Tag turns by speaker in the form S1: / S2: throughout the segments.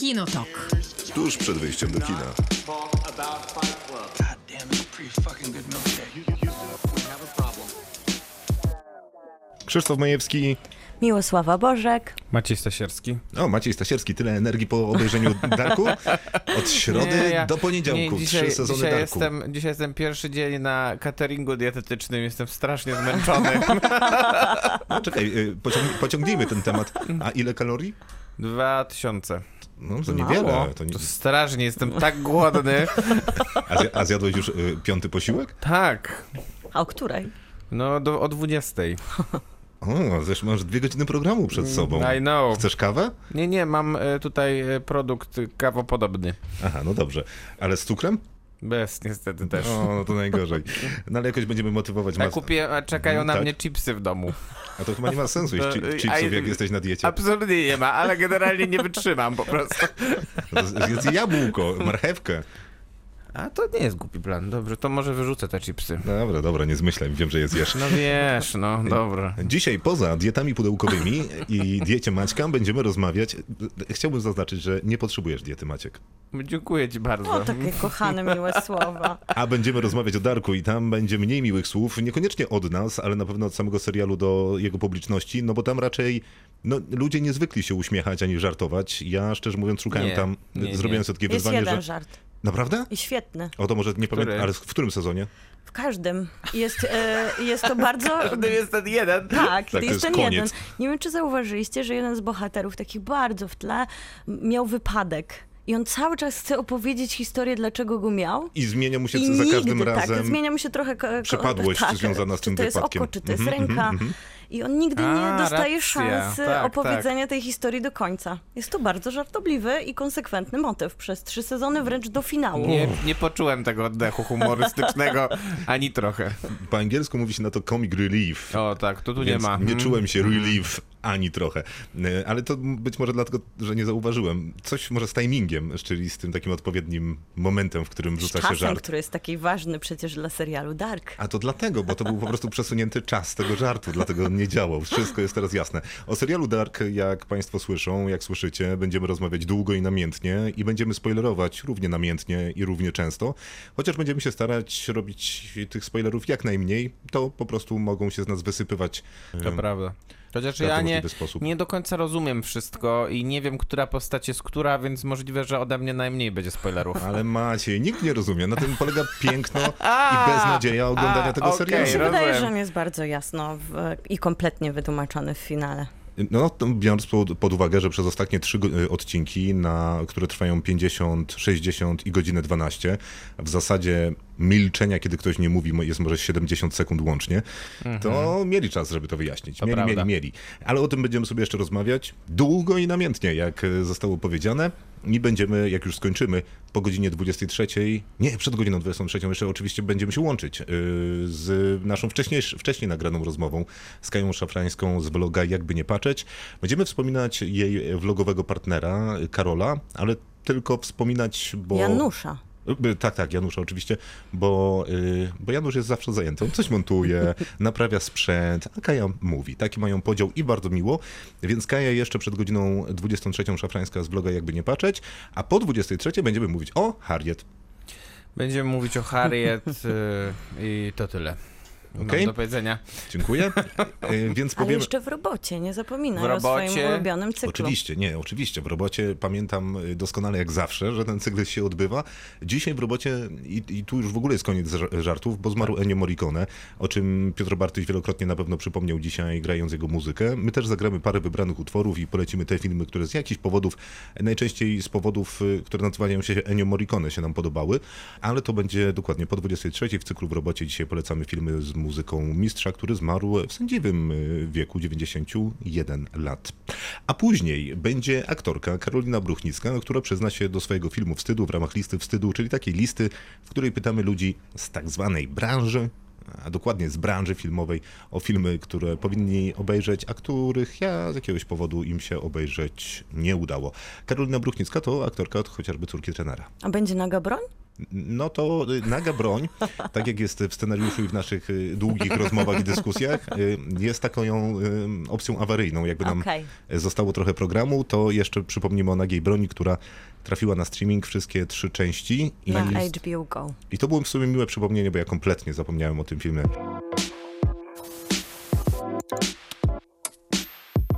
S1: Kinotok.
S2: Tuż przed wyjściem do kina. Krzysztof Majewski.
S3: Miłosława Bożek.
S4: Maciej Stasierski.
S2: O, Maciej Stasierski, tyle energii po obejrzeniu Darku. Od środy
S4: ja-
S2: do poniedziałku.
S4: dzisiaj,
S2: Trzy sezony
S4: dzisiaj
S2: Darku.
S4: jestem, dzisiaj jestem pierwszy dzień na cateringu dietetycznym, jestem strasznie zmęczony.
S2: No, czekaj, y, pociąg, pociągnijmy ten temat. A ile kalorii?
S4: Dwa tysiące.
S2: No to
S3: Mało.
S2: niewiele. To nie...
S4: To strasznie, jestem tak głodny.
S2: a, zja- a zjadłeś już y, piąty posiłek?
S4: Tak.
S3: A o której?
S4: No do, o dwudziestej.
S2: O, zresztą masz dwie godziny programu przed sobą.
S4: I know.
S2: Chcesz kawę?
S4: Nie, nie, mam e, tutaj e, produkt kawopodobny.
S2: Aha, no dobrze. Ale z cukrem?
S4: Bez, niestety też.
S2: O, no to najgorzej. No ale jakoś będziemy motywować
S4: Ja
S2: mas...
S4: kupię, a czekają na
S2: Tak?
S4: mnie chipsy w domu.
S2: A to chyba nie ma sensu jeść chi-
S4: y,
S2: chipsów, jak jesteś na diecie.
S4: Absolutnie nie ma, ale generalnie nie wytrzymam po prostu.
S2: No Zjedz jabłko, marchewkę.
S4: A to nie jest głupi plan. Dobrze, to może wyrzucę te chipsy.
S2: Dobra, dobra, nie zmyślaj, wiem, że jest jesz.
S4: No wiesz, no dobra.
S2: Dzisiaj poza dietami pudełkowymi i diecie Maćka będziemy rozmawiać. Chciałbym zaznaczyć, że nie potrzebujesz diety Maciek.
S4: Dziękuję ci bardzo.
S3: O, takie kochane, miłe słowa.
S2: A będziemy rozmawiać o Darku i tam będzie mniej miłych słów, niekoniecznie od nas, ale na pewno od samego serialu do jego publiczności, no bo tam raczej no, ludzie nie zwykli się uśmiechać ani żartować. Ja szczerze mówiąc szukałem
S4: Nie,
S2: tam,
S4: nie,
S2: zrobiłem
S4: nie.
S2: sobie takie
S3: Jest
S2: wyzwanie,
S3: jeden
S2: że...
S3: żart.
S2: Naprawdę?
S3: I świetny.
S2: O to może nie
S4: Który?
S2: pamiętam, ale w którym sezonie?
S3: W każdym. Jest, e, jest to bardzo...
S4: To jest ten jeden.
S3: Tak,
S2: Tak,
S3: to
S2: to
S3: jest
S2: jest
S3: ten
S2: koniec.
S3: jeden. Nie wiem, czy zauważyliście, że jeden z bohaterów, takich bardzo w tle, miał wypadek. I on cały czas chce opowiedzieć historię, dlaczego go miał.
S2: I zmienia mu się
S3: I
S2: za
S3: nigdy,
S2: każdym razem.
S3: tak, zmienia mu się trochę
S2: Przepadłość
S3: tak,
S2: związana z
S3: czy
S2: tym
S3: to jest
S2: wypadkiem.
S3: oko, czy to jest
S2: Mhm,
S3: ręka.
S2: mhm, mhm.
S3: I on nigdy
S4: A,
S3: nie dostaje
S4: racja.
S3: szansy
S4: Tak,
S3: opowiedzenia tej historii do końca. Jest to bardzo żartobliwy i konsekwentny motyw przez trzy sezony, wręcz do finału.
S4: Nie, nie poczułem tego oddechu humorystycznego ani trochę.
S2: Po angielsku mówi się na to comic relief.
S4: O tak, to tu nie ma.
S2: nie
S4: Mm.
S2: czułem się relief ani trochę. E, Ale to być może dlatego, że nie zauważyłem. Coś może z timingiem, czyli z tym takim odpowiednim momentem, w którym rzuca się
S3: czasem,
S2: żart.
S3: który jest taki ważny przecież dla serialu Dark.
S2: A to dlatego, bo to był po prostu przesunięty czas tego żartu, dlatego on nie działał. Wszystko jest teraz jasne. O serialu Dark, jak Państwo słyszą, jak słyszycie, będziemy rozmawiać długo i namiętnie i będziemy spoilerować równie namiętnie i równie często. Chociaż będziemy się starać robić tych spoilerów jak najmniej, to po prostu mogą się z nas wysypywać.
S4: To prawda. Chociaż ja nie, nie do końca rozumiem wszystko i nie wiem, która postać jest która, więc możliwe, że ode mnie najmniej będzie spoilerów.
S2: Ale Maciej, nikt nie rozumie. Na tym polega piękno i beznadzieja oglądania
S4: a,
S2: tego
S4: okej,
S2: serialu.
S3: Mi się
S4: rozumiem.
S3: wydaje, że on jest bardzo jasno w, i kompletnie wytłumaczony w finale.
S2: No, to biorąc pod, uwagę, że przez ostatnie trzy y, odcinki, na, które trwają 50, 60 i godzinę 12, w zasadzie milczenia, kiedy ktoś nie mówi, jest może 70 sekund łącznie, to mieli czas, żeby to wyjaśnić.
S4: To
S2: mieli,
S4: prawda.
S2: mieli, mieli. Ale o tym będziemy sobie jeszcze rozmawiać długo i namiętnie, jak y, zostało powiedziane. I będziemy, jak już skończymy, po godzinie 23, nie, przed godziną 23, jeszcze oczywiście będziemy się łączyć y, z naszą wcześniejsz, wcześniej nagraną rozmową z Kają Szafrańską z vloga Jakby Nie Patrzeć. Będziemy wspominać jej vlogowego partnera, Karola, ale tylko wspominać, bo...
S3: Janusza.
S2: Tak, tak, Janusza oczywiście, bo, y, bo Janusz jest zawsze zajęty. On coś montuje, naprawia sprzęt, a Kaja mówi. Taki mają podział i bardzo miło. Więc Kaja jeszcze przed godziną 23 szafrańska z bloga Jakby Nie Patrzeć, a po 23 będziemy mówić o Harriet.
S4: Będziemy mówić o Harriet y, i to tyle.
S2: Okej.
S4: Mam do powiedzenia.
S2: Dziękuję. Y, Więc
S3: Ale
S2: powiemy...
S3: jeszcze w robocie, nie zapominaj
S4: W
S3: o swoim
S4: robocie?
S3: ulubionym cyklu.
S2: Oczywiście, nie, oczywiście. W robocie pamiętam y, doskonale jak zawsze, że ten cykl się odbywa. Dzisiaj w robocie, i, i tu już w ogóle jest koniec ża- żartów, bo zmarł Ennio Morricone, o czym Piotr Bartyś wielokrotnie na pewno przypomniał dzisiaj, grając jego muzykę. My też zagramy parę wybranych utworów i polecimy te filmy, które z jakichś powodów, najczęściej z powodów, y, które nazywają się Ennio Morricone, się nam podobały, ale to będzie dokładnie po 23 w cyklu w robocie. Dzisiaj polecamy filmy z muzyką mistrza, który zmarł w sędziwym y, wieku 91 lat. A później będzie aktorka Karolina Bruchnicka, która przyzna się do swojego filmu wstydu w ramach listy wstydu, czyli takiej listy, w której pytamy ludzi z tak zwanej branży, a dokładnie z branży filmowej, o filmy, które powinni obejrzeć, a których ja z jakiegoś powodu im się obejrzeć nie udało. Karolina Bruchnicka to aktorka od chociażby córki trenera.
S3: A będzie naga broń?
S2: No to naga broń, tak jak jest w scenariuszu i w naszych y, długich rozmowach i dyskusjach, y, jest taką ją, y, opcją awaryjną. Jakby nam
S3: Okej.
S2: zostało trochę programu, to jeszcze przypomnimy o nagiej broni, która trafiła na streaming wszystkie trzy części. I,
S3: Na HBO Go.
S2: I to było w sumie miłe przypomnienie, bo ja kompletnie zapomniałem o tym filmie.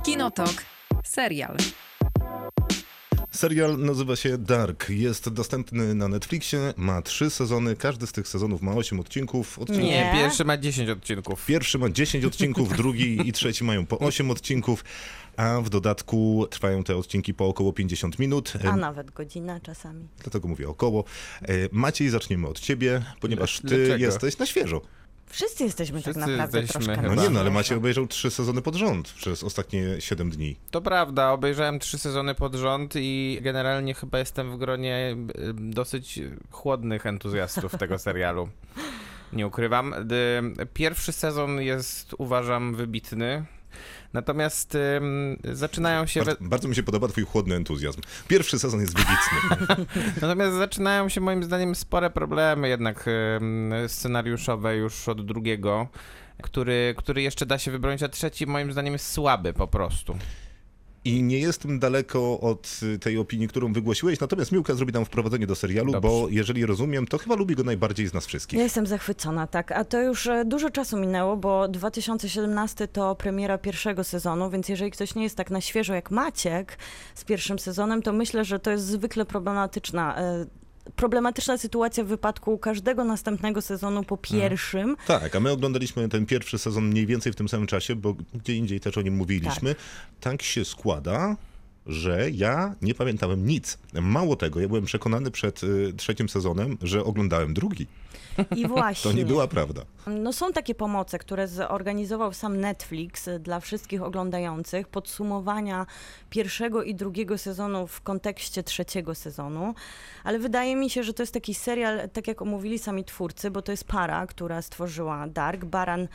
S1: Kinotok. Serial.
S2: Serial nazywa się Dark. Jest dostępny na Netflixie, ma trzy sezony, każdy z tych sezonów ma osiem odcinków. Odcinki
S4: Nie, pierwszy ma 10 odcinków.
S2: Pierwszy ma 10 odcinków, drugi i trzeci mają po 8 odcinków, a w dodatku trwają te odcinki po około 50 minut.
S3: A nawet godzina czasami.
S2: Dlatego mówię około. E, Maciej, zaczniemy od ciebie, ponieważ ty
S4: Dlaczego?
S2: jesteś na świeżo.
S3: Wszyscy jesteśmy
S4: Wszyscy
S3: tak naprawdę
S4: jesteśmy
S3: troszkę
S4: chyba.
S2: No nie, no ale Maciej obejrzał trzy sezony pod rząd przez ostatnie 7 dni.
S4: To prawda, obejrzałem trzy sezony pod rząd i generalnie chyba jestem w gronie dosyć chłodnych entuzjastów tego serialu. Nie ukrywam. Pierwszy sezon jest, uważam, wybitny. Natomiast ym, zaczynają się. We...
S2: Bardzo, bardzo mi się podoba twój chłodny entuzjazm. Pierwszy sezon jest wybitny.
S4: Natomiast zaczynają się moim zdaniem spore problemy jednak ym, scenariuszowe już od drugiego, który, który jeszcze da się wybronić, a trzeci moim zdaniem jest słaby po prostu.
S2: I nie jestem daleko od tej opinii, którą wygłosiłeś, natomiast Miłka zrobi nam wprowadzenie do serialu,
S4: Dobrze.
S2: bo jeżeli rozumiem, to chyba lubi go najbardziej z nas wszystkich.
S3: Ja jestem zachwycona, tak. A to już e, dużo czasu minęło, bo 2017 to premiera pierwszego sezonu, więc jeżeli ktoś nie jest tak na świeżo jak Maciek z pierwszym sezonem, to myślę, że to jest zwykle problematyczna. Problematyczna sytuacja w wypadku każdego następnego sezonu po pierwszym.
S2: Tak, a my oglądaliśmy ten pierwszy sezon mniej więcej w tym samym czasie, bo gdzie indziej też o nim mówiliśmy. Tak, się składa, że ja nie pamiętałem nic. Mało tego, ja byłem przekonany przed y, trzecim sezonem, że oglądałem drugi.
S3: I właśnie.
S2: To nie była prawda.
S3: No są takie pomoce, które zorganizował sam Netflix dla wszystkich oglądających, podsumowania pierwszego i drugiego sezonu w kontekście trzeciego sezonu, ale wydaje mi się, że to jest taki serial, tak jak omówili sami twórcy, bo to jest para, która stworzyła Dark, Baran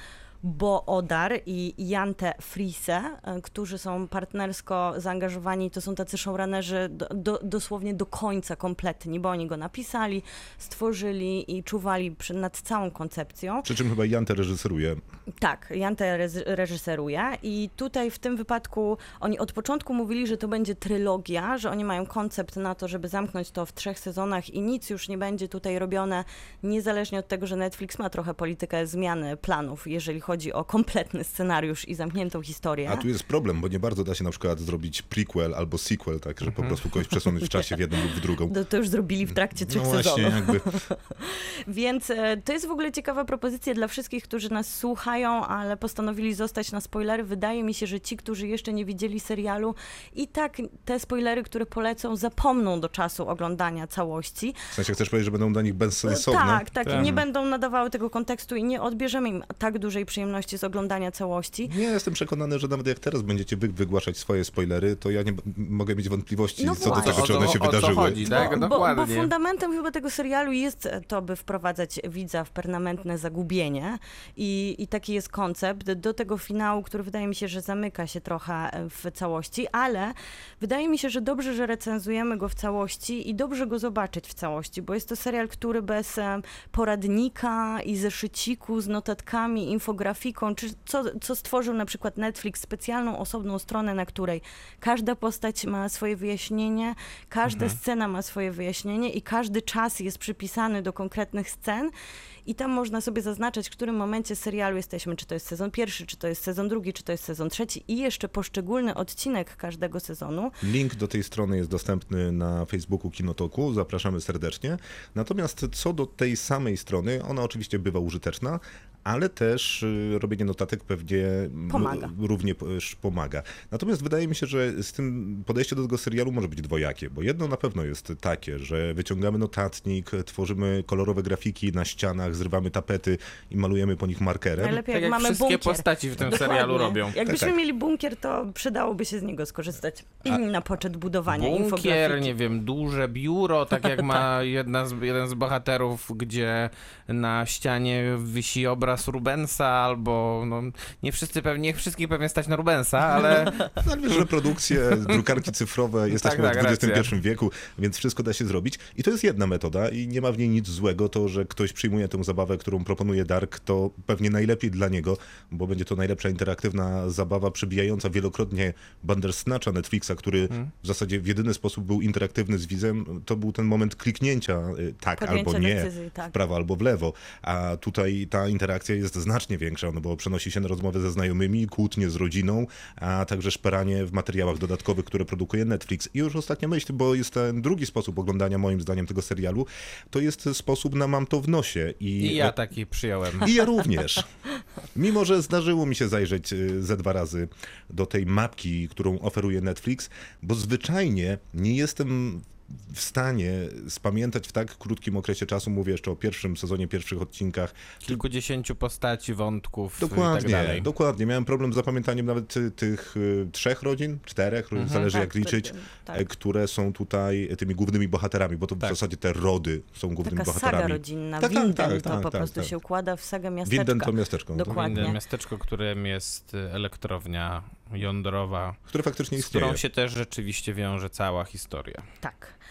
S3: Bo Odar i Jante Frise, y, którzy są partnersko zaangażowani, to są tacy showrunnerzy do, do, dosłownie do końca kompletni, bo oni go napisali, stworzyli i czuwali przy, nad całą koncepcją.
S2: Przy czym chyba Jan te reżyseruje.
S3: Tak, Jan te rez- reżyseruje i tutaj w tym wypadku oni od początku mówili, że to będzie trylogia, że oni mają koncept na to, żeby zamknąć to w trzech sezonach i nic już nie będzie tutaj robione, niezależnie od tego, że Netflix ma trochę politykę zmiany planów, jeżeli chodzi o kompletny scenariusz i zamkniętą historię.
S2: A tu jest problem, bo nie bardzo da się na przykład zrobić prequel albo sequel, tak, że po prostu kogoś przesunąć w czasie w jedną lub w drugą.
S3: To, to już zrobili w trakcie trzech
S2: No właśnie,
S3: sezonów.
S2: jakby
S3: Więc e, to jest w ogóle ciekawa propozycja dla wszystkich, którzy nas słuchają, ale postanowili zostać na spoilery. Wydaje mi się, że ci, którzy jeszcze nie widzieli serialu, i tak te spoilery, które polecą, zapomną do czasu oglądania całości.
S2: w sensie chcesz powiedzieć, że będą dla nich bezsensowne.
S3: Tak, tak.
S4: Tak.
S3: I nie będą nadawały tego kontekstu i nie odbierzemy im tak dużej przyjemności z oglądania całości.
S2: Nie, jestem przekonany, że nawet jak teraz będziecie wy wygłaszać swoje spoilery, to ja nie mogę mieć wątpliwości
S3: No
S2: co do tego, czy
S4: O-
S2: one
S4: o-
S2: się
S4: o co
S2: wydarzyły.
S4: chodzi, tak?
S3: bo, bo
S4: dokładnie.
S3: fundamentem chyba tego serialu jest to, by wprowadzać widza w permanentne zagubienie i, i taki jest koncept do tego finału, który wydaje mi się, że zamyka się trochę w całości, ale wydaje mi się, że dobrze, że recenzujemy go w całości i dobrze go zobaczyć w całości, bo jest to serial, który bez poradnika i zeszyciku z notatkami, infografiką, czy co, co stworzył na przykład Netflix, specjalną, osobną stronę, na której każda postać ma swoje wyjaśnienie, każda scena ma swoje wyjaśnienie i każdy czas jest przypisany do konkretnych scen. I tam można sobie zaznaczyć, w którym momencie serialu jesteśmy, czy to jest sezon pierwszy, czy to jest sezon drugi, czy to jest sezon trzeci i jeszcze poszczególny odcinek każdego sezonu.
S2: Link do tej strony jest dostępny na Facebooku Kinotoku, zapraszamy serdecznie. Natomiast co do tej samej strony, ona oczywiście bywa użyteczna, ale też y, robienie notatek pewnie m,
S3: Pomaga.
S2: również pomaga. Natomiast wydaje mi się, że z tym podejście do tego serialu może być dwojakie, bo jedno na pewno jest takie, że wyciągamy notatnik, tworzymy kolorowe grafiki na ścianach, zrywamy tapety i malujemy po nich markerem.
S3: Najlepiej
S4: Tak
S3: jak,
S4: jak
S3: mamy
S4: wszystkie
S3: bunkier.
S4: postaci w tym
S3: Dokładnie.
S4: serialu robią.
S3: Jakbyśmy
S2: Tak, tak.
S3: mieli bunkier, to przydałoby się z niego skorzystać na poczet budowania
S4: Bunkier,
S3: infografiki.
S4: nie wiem, duże biuro, tak jak ma jedna z, jeden z bohaterów, gdzie na ścianie wisi obraz obraz Rubensa, albo no, nie wszyscy pewnie, wszystkich pewnie stać na Rubensa, ale
S2: No, ale wiesz, reprodukcje, drukarki cyfrowe, jesteśmy
S4: tak,
S2: w
S4: racja.
S2: XXI wieku, więc wszystko da się zrobić. I to jest jedna metoda i nie ma w niej nic złego. To, że ktoś przyjmuje tę zabawę, którą proponuje Dark, to pewnie najlepiej dla niego, bo będzie to najlepsza interaktywna zabawa, przebijająca wielokrotnie Bandersnatcha Netflixa, który
S4: Mhm.
S2: w zasadzie w jedyny sposób był interaktywny z widzem. To był ten moment kliknięcia y, tak
S3: Podjęcie
S2: albo nie,
S3: decyzji, tak.
S2: w prawo albo w lewo. A tutaj ta interakcja jest znacznie większa, no bo przenosi się na rozmowy ze znajomymi, kłótnie z rodziną, a także szperanie w materiałach dodatkowych, które produkuje Netflix. I już ostatnia myśl, bo jest ten drugi sposób oglądania moim zdaniem tego serialu, to jest sposób na mam to w nosie. I,
S4: i ja taki przyjąłem.
S2: i ja również. Mimo, że zdarzyło mi się zajrzeć y, ze dwa razy do tej mapki, którą oferuje Netflix, bo zwyczajnie nie jestem w stanie spamiętać w tak krótkim okresie czasu, mówię jeszcze o pierwszym sezonie, pierwszych odcinkach,
S4: Kilkudziesięciu postaci, wątków i tak
S2: Dokładnie,
S4: dalej.
S2: dokładnie. Miałem problem z zapamiętaniem nawet tych y, trzech rodzin, czterech, zależy
S3: Tak,
S2: jak liczyć,
S3: tak.
S2: e, które są tutaj tymi głównymi bohaterami, bo to
S4: Tak.
S2: w zasadzie te rody są głównymi
S3: Taka
S2: bohaterami.
S3: saga rodzinna,
S2: Tak, tak,
S3: Winden,
S2: tak,
S3: to
S2: tak,
S3: po
S2: tak,
S3: prostu
S2: tak.
S3: się układa w sagę miasteczka.
S2: Winden to miasteczko, no
S3: Dokładnie.
S4: Inne miasteczko, którym jest y, elektrownia jądrowa,
S2: które faktycznie
S4: z którą
S2: istnieje.
S4: się też rzeczywiście wiąże cała historia.
S3: Tak.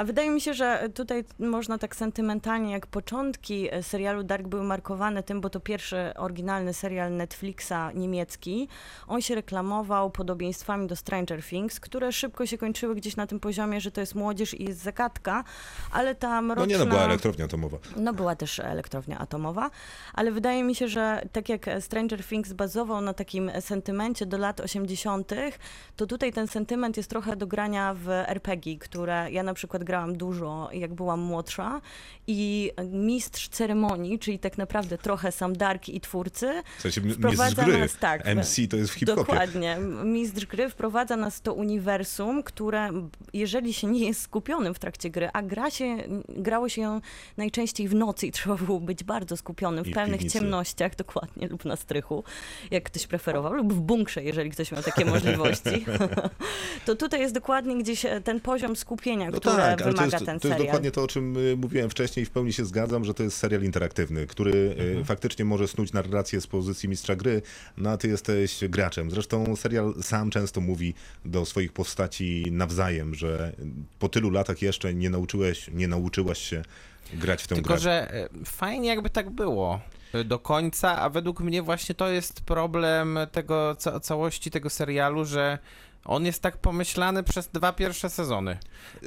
S3: A wydaje mi się, że tutaj można tak sentymentalnie, jak początki e, serialu Dark były markowane tym, bo to pierwszy oryginalny serial Netflixa niemiecki. On się reklamował podobieństwami do Stranger Things, które szybko się kończyły gdzieś na tym poziomie, że to jest młodzież i jest zagadka, ale ta mroczna...
S2: No nie, no była elektrownia atomowa.
S3: No była też elektrownia atomowa, ale wydaje mi się, że tak jak Stranger Things bazował na takim sentymencie do lat 80., to tutaj ten sentyment jest trochę do grania w RPG, które ja na przykład grałam dużo, jak byłam młodsza i mistrz ceremonii, czyli tak naprawdę trochę sam Dark i twórcy,
S2: W sensie
S3: Wprowadza
S2: gry.
S3: nas, tak,
S2: MC to jest w hip-hopie.
S3: Dokładnie. Mistrz gry wprowadza nas to uniwersum, które jeżeli się nie jest skupionym w trakcie gry, a gra się, grało się ją najczęściej w nocy i trzeba było być bardzo skupionym w
S2: I
S3: pełnych
S2: piwnicy.
S3: ciemnościach, dokładnie, lub na strychu, jak ktoś preferował, lub w bunkrze, jeżeli ktoś miał takie możliwości. to tutaj jest dokładnie gdzieś e, ten poziom skupienia,
S2: No
S3: które
S2: tak, ale to
S3: wymaga
S2: jest,
S3: ten
S2: to jest
S3: serial.
S2: dokładnie to, o czym y, mówiłem wcześniej i w pełni się zgadzam, że to jest serial interaktywny, który y,
S3: Mhm.
S2: faktycznie może snuć narrację z pozycji mistrza gry, no a ty jesteś graczem. Zresztą serial sam często mówi do swoich postaci nawzajem, że po tylu latach jeszcze nie nauczyłeś, nie nauczyłaś się grać w tę
S4: Tylko,
S2: grę.
S4: że e, fajnie jakby tak było do końca, a według mnie właśnie to jest problem tego ca całości tego serialu, że on jest tak pomyślany przez dwa pierwsze sezony.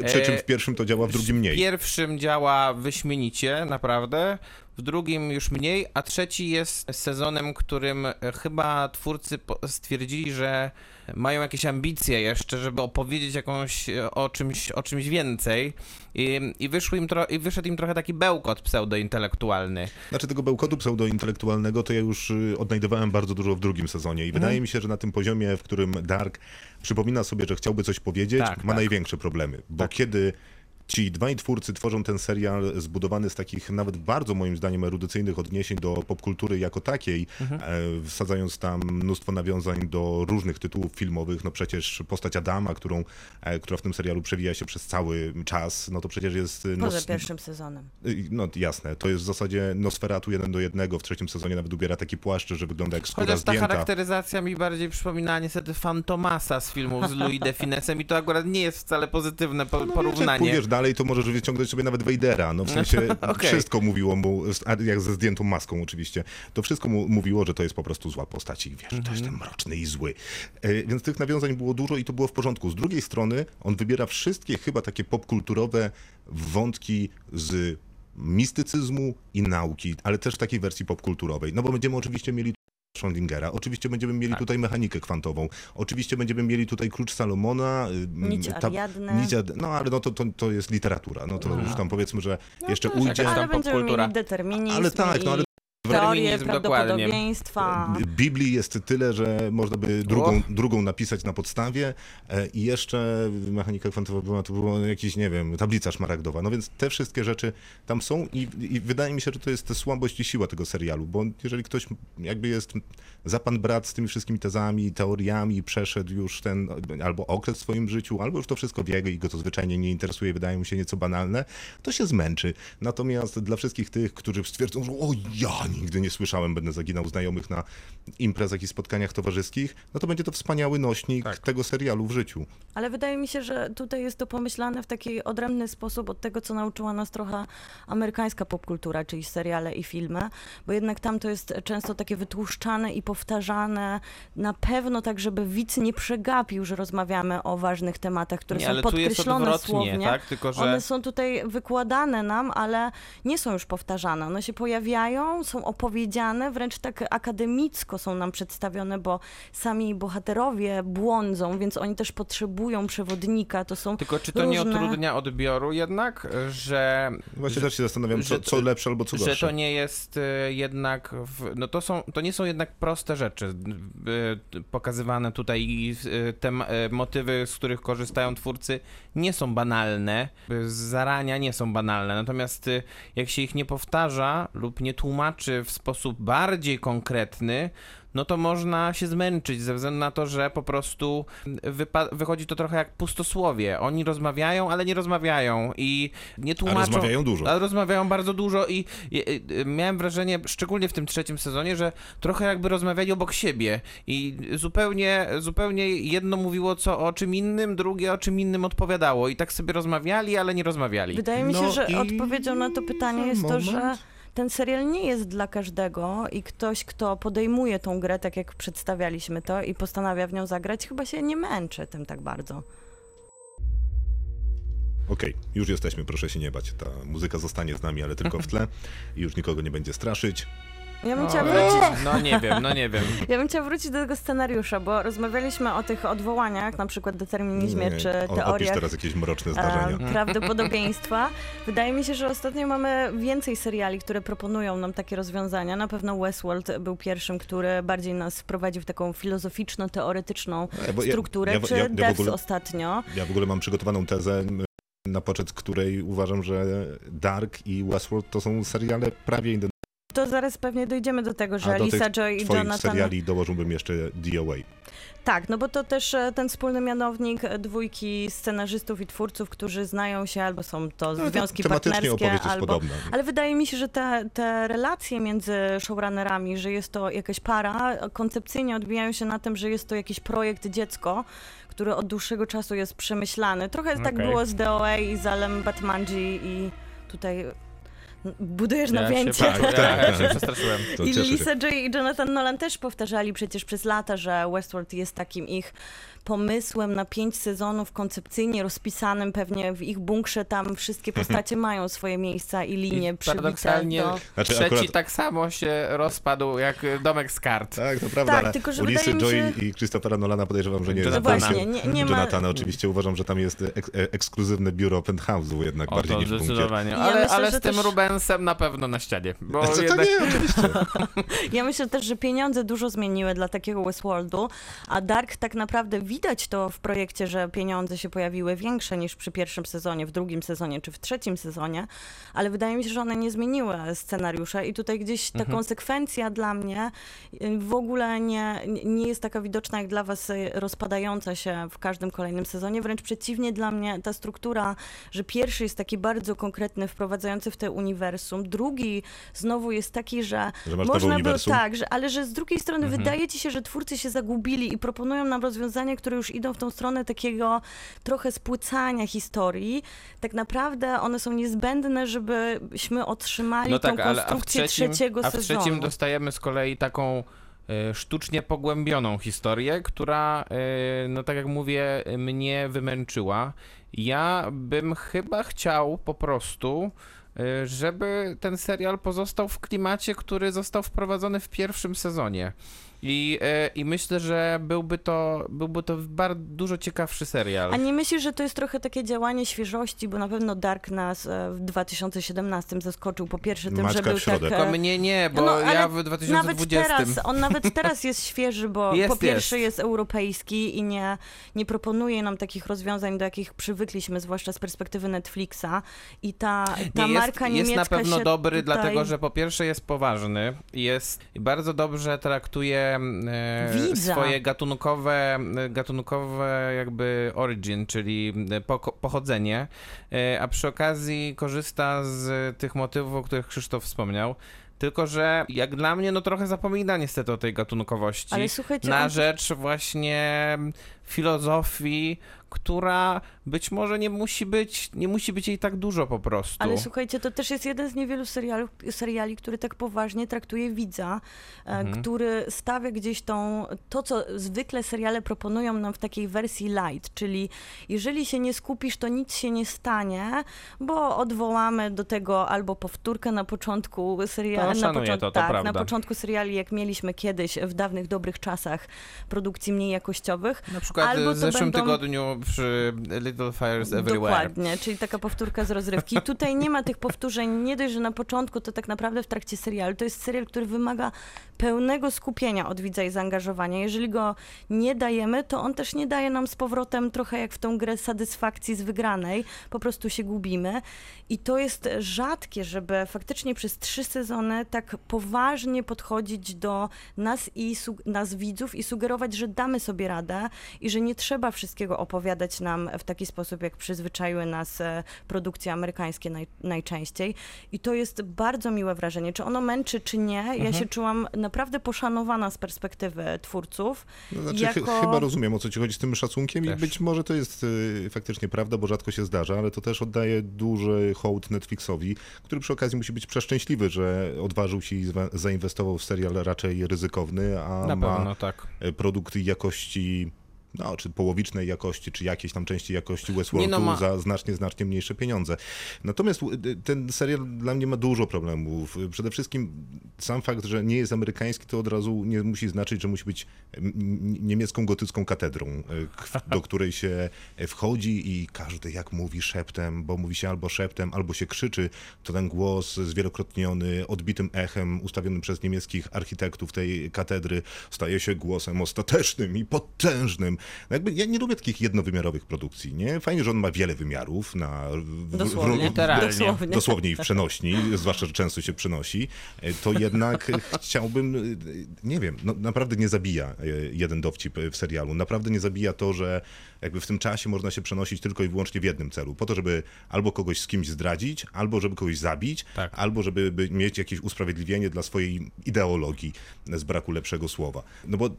S2: Przy czym
S4: e,
S2: w pierwszym to działa, w drugim
S4: W
S2: mniej.
S4: pierwszym działa wyśmienicie, naprawdę. W drugim już mniej, a trzeci jest sezonem, którym e, chyba twórcy stwierdzili, że mają jakieś ambicje jeszcze, żeby opowiedzieć jakąś e, o czymś, o czymś więcej. I, i, wyszło im tro- I wyszedł im trochę taki bełkot pseudointelektualny.
S2: Znaczy tego bełkotu pseudointelektualnego to ja już y, odnajdywałem bardzo dużo w drugim sezonie i
S4: Mhm.
S2: wydaje mi się, że na tym poziomie, w którym Dark przypomina sobie, że chciałby coś powiedzieć,
S4: Tak,
S2: ma
S4: tak.
S2: największe problemy, bo kiedy ci dwaj twórcy tworzą ten serial zbudowany z takich nawet bardzo moim zdaniem erudycyjnych odniesień do popkultury jako takiej,
S4: Mhm.
S2: e, wsadzając tam mnóstwo nawiązań do różnych tytułów filmowych, no przecież postać Adama, którą, e, która w tym serialu przewija się przez cały czas, no to przecież jest...
S3: Poza pierwszym sezonem.
S2: Y, No jasne, to jest w zasadzie Nosferatu jeden do jednego. W trzecim sezonie nawet ubiera taki płaszcz, że wygląda jak skóra
S4: Chociaż ta
S2: zdjęta.
S4: charakteryzacja mi bardziej przypomina niestety Fantomasa z filmów z Louis de Finesem i to akurat nie jest wcale pozytywne po-
S2: No,
S4: porównanie.
S2: pójdziesz dalej, to możesz wyciągnąć sobie nawet Wejdera. No w sensie
S4: Okej.
S2: wszystko mówiło mu, jak ze zdjętą maską oczywiście, to wszystko mu mówiło, że to jest po prostu zła postać i wiesz, że to jest ten mroczny i zły. E, więc tych nawiązań było dużo i to było w porządku. Z drugiej strony on wybiera wszystkie chyba takie popkulturowe wątki z mistycyzmu i nauki, ale też w takiej wersji popkulturowej. No bo będziemy oczywiście mieli Schrödingera. Oczywiście będziemy mieli
S4: Tak.
S2: tutaj mechanikę kwantową. Oczywiście będziemy mieli tutaj klucz Salomona.
S3: Nić
S2: Ad- no ale no to, to, to jest literatura. No to już tam powiedzmy, że jeszcze
S4: też
S2: ujdzie.
S4: jakaś tam
S3: Ale będziemy
S4: popkultura.
S3: mieli determinizm
S2: Ale tak, no ale
S4: dokładnie.
S3: prawdopodobieństwa.
S2: Biblii jest tyle, że można by drugą, drugą napisać na podstawie e, i jeszcze mechanika kwantowa była, to było jakiś, nie wiem, tablica szmaragdowa. No więc te wszystkie rzeczy tam są i, i wydaje mi się, że to jest słabość i siła tego serialu, bo jeżeli ktoś jakby jest za pan brat z tymi wszystkimi tezami, teoriami, przeszedł już ten albo okres w swoim życiu, albo już to wszystko wie i go to zwyczajnie nie interesuje, wydaje mu się nieco banalne, to się zmęczy. Natomiast dla wszystkich tych, którzy stwierdzą, że o ja nigdy nie słyszałem, będę zaginał znajomych na imprezach i spotkaniach towarzyskich, no to będzie to wspaniały nośnik
S4: Tak.
S2: tego serialu w życiu.
S3: Ale wydaje mi się, że tutaj jest to pomyślane w taki odrębny sposób od tego, co nauczyła nas trochę amerykańska popkultura, czyli seriale i filmy, bo jednak tam to jest często takie wytłuszczane i powtarzane, na pewno tak, żeby widz nie przegapił, że rozmawiamy o ważnych tematach, które
S4: Nie,
S3: są podkreślone słownie.
S4: tak? Tylko, że...
S3: One są tutaj wykładane nam, ale nie są już powtarzane. One się pojawiają, są opowiedziane, wręcz tak akademicko są nam przedstawione, bo sami bohaterowie błądzą, więc oni też potrzebują przewodnika. To są
S4: Tylko czy to nie
S3: różne-
S4: utrudnia odbioru jednak, że
S2: Właśnie też się zastanawiam, co,
S4: że-
S2: co lepsze albo co
S4: że
S2: gorsze.
S4: to nie jest e, jednak, w, no to są, to nie są jednak proste rzeczy e, pokazywane tutaj i e, te motywy, z których korzystają twórcy nie są banalne, z zarania nie są banalne, natomiast jak się ich nie powtarza lub nie tłumaczy w sposób bardziej konkretny, no to można się zmęczyć ze względu na to, że po prostu wypa- wychodzi to trochę jak pustosłowie. Oni rozmawiają, ale nie rozmawiają i nie
S2: A
S4: tłumaczą.
S2: rozmawiają dużo.
S4: Ale rozmawiają bardzo dużo i, i, i miałem wrażenie, szczególnie w tym trzecim sezonie, że trochę jakby rozmawiali obok siebie i zupełnie, zupełnie jedno mówiło co o czym innym, drugie o czym innym odpowiadało i tak sobie rozmawiali, ale nie rozmawiali.
S3: Wydaje mi się,
S2: No
S3: że
S2: i
S3: odpowiedzią na to pytanie jest to, że
S2: moment.
S3: Ten serial nie jest dla każdego i ktoś, kto podejmuje tą grę, tak jak przedstawialiśmy to i postanawia w nią zagrać, chyba się nie męczy tym tak bardzo.
S2: Okej, już jesteśmy, proszę się nie bać. Ta muzyka zostanie z nami, ale tylko w tle i już nikogo nie będzie straszyć.
S3: Ja bym
S4: No,
S3: chciała wrócić
S4: no nie wiem, no nie wiem.
S3: Ja bym chciała wrócić do tego scenariusza, bo rozmawialiśmy o tych odwołaniach, na przykład determinizmie
S2: Nie,
S3: czy
S2: o- Opisz
S3: teoriach
S2: teraz jakieś mroczne zdarzenia.
S3: prawdopodobieństwa. Wydaje mi się, że ostatnio mamy więcej seriali, które proponują nam takie rozwiązania. Na pewno Westworld był pierwszym, który bardziej nas wprowadził w taką filozoficzno-teoretyczną
S2: E, ja-
S3: strukturę,
S2: ja w-
S3: czy
S2: ja- ja ogóle-
S3: ostatnio.
S2: Ja w ogóle mam przygotowaną tezę, na poczet której uważam, że Dark i Westworld to są seriale prawie identyczne.
S3: To zaraz pewnie dojdziemy do tego, że
S2: A do
S3: Lisa
S2: tych
S3: Joy i
S2: twoich
S3: Jonathan...
S2: seriali dołożyłbym jeszcze DOA.
S3: Tak, no bo to też e, ten wspólny mianownik dwójki scenarzystów i twórców, którzy znają się albo są to
S2: No,
S3: związki partnerskie,
S2: opowieść jest
S3: albo
S2: podobna.
S3: Ale wydaje mi się, że te, te relacje między showrunnerami, że jest to jakaś para, koncepcyjnie odbijają się na tym, że jest to jakiś projekt dziecko, który od dłuższego czasu jest przemyślany. Trochę tak
S4: Okej.
S3: było z DOA i z Alem Batmanji i tutaj budujesz
S4: Ja się,
S3: napięcie.
S4: tak,
S2: Tak,
S4: ja, ja
S2: tak.
S4: się przestraszyłem.
S3: I. Lisa J. i Jonathan Nolan też powtarzali przecież przez lata, że Westworld jest takim ich pomysłem na pięć sezonów koncepcyjnie rozpisanym pewnie w ich bunkrze. Tam wszystkie postacie mają swoje miejsca i linie
S4: I
S3: przybite
S4: paradoksalnie
S3: do...
S2: Znaczy,
S4: trzeci
S2: akurat-
S4: tak samo się rozpadł jak domek z kart.
S2: Tak, to prawda,
S3: Tak,
S2: ale
S3: tylko że
S2: u Lisy
S3: wydaje mi
S2: Joy
S3: się-
S2: i Christophera Nolana podejrzewam, że nie jest
S4: No
S3: właśnie, nie- nie ma-
S2: Jonathana oczywiście uważam, że tam jest ek- e- ekskluzywne biuro penthouse'u jednak
S4: O,
S2: bardziej
S4: to
S2: niż w.
S3: Ja
S4: Ale,
S3: myślę,
S4: ale z tym
S3: też-
S4: Rubensem na pewno na ścianie. Bo
S2: Co to
S4: jednak...
S2: nie, oczywiście.
S3: Ja myślę też, że pieniądze dużo zmieniły dla takiego Westworldu, a Dark tak naprawdę widać to w projekcie, że pieniądze się pojawiły większe niż przy pierwszym sezonie, w drugim sezonie czy w trzecim sezonie, ale wydaje mi się, że one nie zmieniły scenariusza i tutaj gdzieś ta
S4: Mhm.
S3: konsekwencja dla mnie y, w ogóle nie, nie jest taka widoczna jak dla was y, rozpadająca się w każdym kolejnym sezonie, wręcz przeciwnie dla mnie ta struktura, że pierwszy jest taki bardzo konkretny, wprowadzający w te uniwersum, drugi znowu jest taki, że
S2: Że
S3: można było tak, że, ale że z drugiej strony
S4: Mhm.
S3: wydaje ci się, że twórcy się zagubili i proponują nam rozwiązania, które już idą w tą stronę takiego trochę spłycania historii. Tak naprawdę one są niezbędne, żebyśmy otrzymali
S4: No tak,
S3: tą
S4: ale
S3: konstrukcję
S4: trzecim,
S3: trzeciego
S4: a w
S3: sezonu.
S4: trzecim dostajemy z kolei taką e, sztucznie pogłębioną historię, która, e, no tak jak mówię, mnie wymęczyła. Ja bym chyba chciał po prostu, e, żeby ten serial pozostał w klimacie, który został wprowadzony w pierwszym sezonie. I, e, I myślę, że byłby to, byłby to bardzo dużo ciekawszy serial.
S3: A nie myślisz, że to jest trochę takie działanie świeżości, bo na pewno Dark nas e, w 2017 zaskoczył po pierwsze tym,
S2: Maćka
S3: że był tak...
S4: Tylko
S3: e,
S4: mnie nie, bo
S3: No,
S4: ja w
S3: Nawet
S4: 2020...
S3: teraz, on nawet teraz jest świeży, bo
S4: Jest,
S3: po pierwsze
S4: jest.
S3: jest. europejski i nie, nie proponuje nam takich rozwiązań, do jakich przywykliśmy, zwłaszcza z perspektywy Netflixa. I ta, ta
S4: Nie,
S3: marka
S4: jest, jest
S3: niemiecka
S4: na pewno dobry,
S3: tutaj...
S4: dlatego że po pierwsze jest poważny, jest i bardzo dobrze traktuje
S3: Widza.
S4: swoje gatunkowe, gatunkowe jakby origin, czyli poko- pochodzenie, e, a przy okazji korzysta z tych motywów, o których Krzysztof wspomniał. Tylko, że jak dla mnie, no trochę zapomina niestety o tej gatunkowości.
S3: Ale słuchajcie,
S4: na rzecz właśnie filozofii, która być może nie musi być, nie musi być jej tak dużo po prostu.
S3: Ale słuchajcie, to też jest jeden z niewielu serialów, seriali, który tak poważnie traktuje widza, e,
S4: Mhm.
S3: który stawia gdzieś tą, to co zwykle seriale proponują nam w takiej wersji light, czyli jeżeli się nie skupisz, to nic się nie stanie, bo odwołamy do tego albo powtórkę na początku serialu, na,
S4: to, to
S3: tak, na początku seriali, jak mieliśmy kiedyś w dawnych, dobrych czasach produkcji mniej jakościowych.
S4: Przykład w zeszłym
S3: będą-
S4: tygodniu przy Little Fires Everywhere.
S3: Dokładnie, czyli taka powtórka z rozrywki. Tutaj nie ma tych powtórzeń, nie dość, że na początku, to tak naprawdę w trakcie serialu. To jest serial, który wymaga pełnego skupienia od widza i zaangażowania. Jeżeli go nie dajemy, to on też nie daje nam z powrotem trochę jak w tą grę satysfakcji z wygranej. Po prostu się gubimy. I to jest rzadkie, żeby faktycznie przez trzy sezony tak poważnie podchodzić do nas i nas widzów i sugerować, że damy sobie radę i że nie trzeba wszystkiego opowiadać nam w taki sposób, jak przyzwyczaiły nas e, produkcje amerykańskie naj, najczęściej. I to jest bardzo miłe wrażenie. Czy ono męczy, czy nie, ja
S2: Mhm.
S3: się czułam naprawdę poszanowana z perspektywy twórców.
S2: No, znaczy,
S3: jako...
S2: chyba rozumiem, o co ci chodzi z tym szacunkiem
S4: Też.
S2: i być może to jest y, faktycznie prawda, bo rzadko się zdarza, ale to też oddaje duży hołd Netflixowi, który przy okazji musi być przeszczęśliwy, że odważył się i zainwestował w serial raczej ryzykowny, a
S4: Na
S2: ma
S4: pewno tak.
S2: e, produkt jakości no, czy połowicznej jakości, czy jakiejś tam części jakości Westworldu
S4: Nie no, ma-
S2: za znacznie, znacznie mniejsze pieniądze. Natomiast y, ten serial dla mnie ma dużo problemów. Przede wszystkim sam fakt, że nie jest amerykański, to od razu nie musi znaczyć, że musi być niemiecką gotycką katedrą, y, do której się wchodzi i każdy jak mówi szeptem, bo mówi się albo szeptem, albo się krzyczy, to ten głos zwielokrotniony, odbitym echem ustawionym przez niemieckich architektów tej katedry staje się głosem ostatecznym i potężnym. No jakby ja nie lubię takich jednowymiarowych produkcji, nie? Fajnie, że on ma wiele wymiarów na w-
S3: Dosłownie.
S2: w-
S4: Literalnie.
S3: Dosłownie.
S2: dosłownie i w przenośni, zwłaszcza, że często się przynosi, to jednak chciałbym, nie wiem, no, naprawdę nie zabija e, jeden dowcip w serialu. Naprawdę nie zabija to, że jakby w tym czasie można się przenosić tylko i wyłącznie w jednym celu. Po to, żeby albo kogoś z kimś zdradzić, albo żeby kogoś zabić,
S4: Tak.
S2: albo żeby by mieć jakieś usprawiedliwienie dla swojej ideologii z braku lepszego słowa. No bo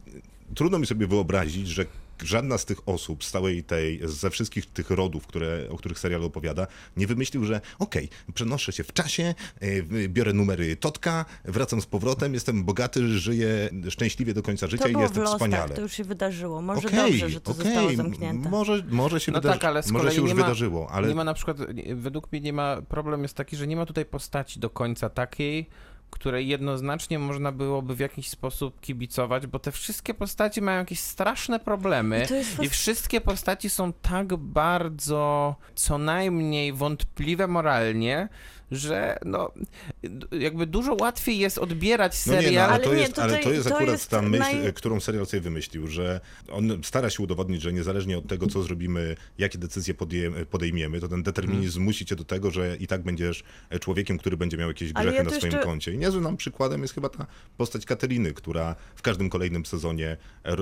S2: trudno mi sobie wyobrazić, że żadna z tych osób z całej tej, ze wszystkich tych rodów, które, o których serial opowiada, nie wymyślił, że okej, przenoszę się w czasie, y, biorę numery Totka, wracam z powrotem, jestem bogaty, żyję szczęśliwie do końca życia
S3: To
S2: i jestem wspaniale.
S3: to już się wydarzyło. Może
S2: Okej,
S3: dobrze, że to
S2: okej,
S3: zostało zamknięte.
S2: Może, może się,
S4: No
S2: wydarzy,
S4: tak, ale
S2: może się już
S4: nie ma-
S2: wydarzyło, ale
S4: Nie ma na przykład, według mnie nie ma, problem jest taki, że nie ma tutaj postaci do końca takiej, której jednoznacznie można byłoby w jakiś sposób kibicować, bo te wszystkie postaci mają jakieś straszne problemy
S3: I
S4: i wszystkie postaci są tak bardzo co najmniej wątpliwe moralnie, że no jakby dużo łatwiej jest odbierać
S2: No nie, no,
S4: serial.
S2: ale,
S3: Ale
S2: to
S3: nie,
S2: jest, ale to jest
S3: to
S2: akurat
S3: jest
S2: ta myśl,
S3: naj-
S2: którą serial sobie wymyślił, że on stara się udowodnić, że niezależnie od tego, co zrobimy, jakie decyzje podejmiemy, to ten determinizm
S3: Mhm.
S2: zmusi cię do tego, że i tak będziesz człowiekiem, który będzie miał jakieś grzechy
S3: ja
S2: na swoim
S3: jeszcze-
S2: koncie. I niezłym nam przykładem jest chyba ta postać Kateriny, która w każdym kolejnym sezonie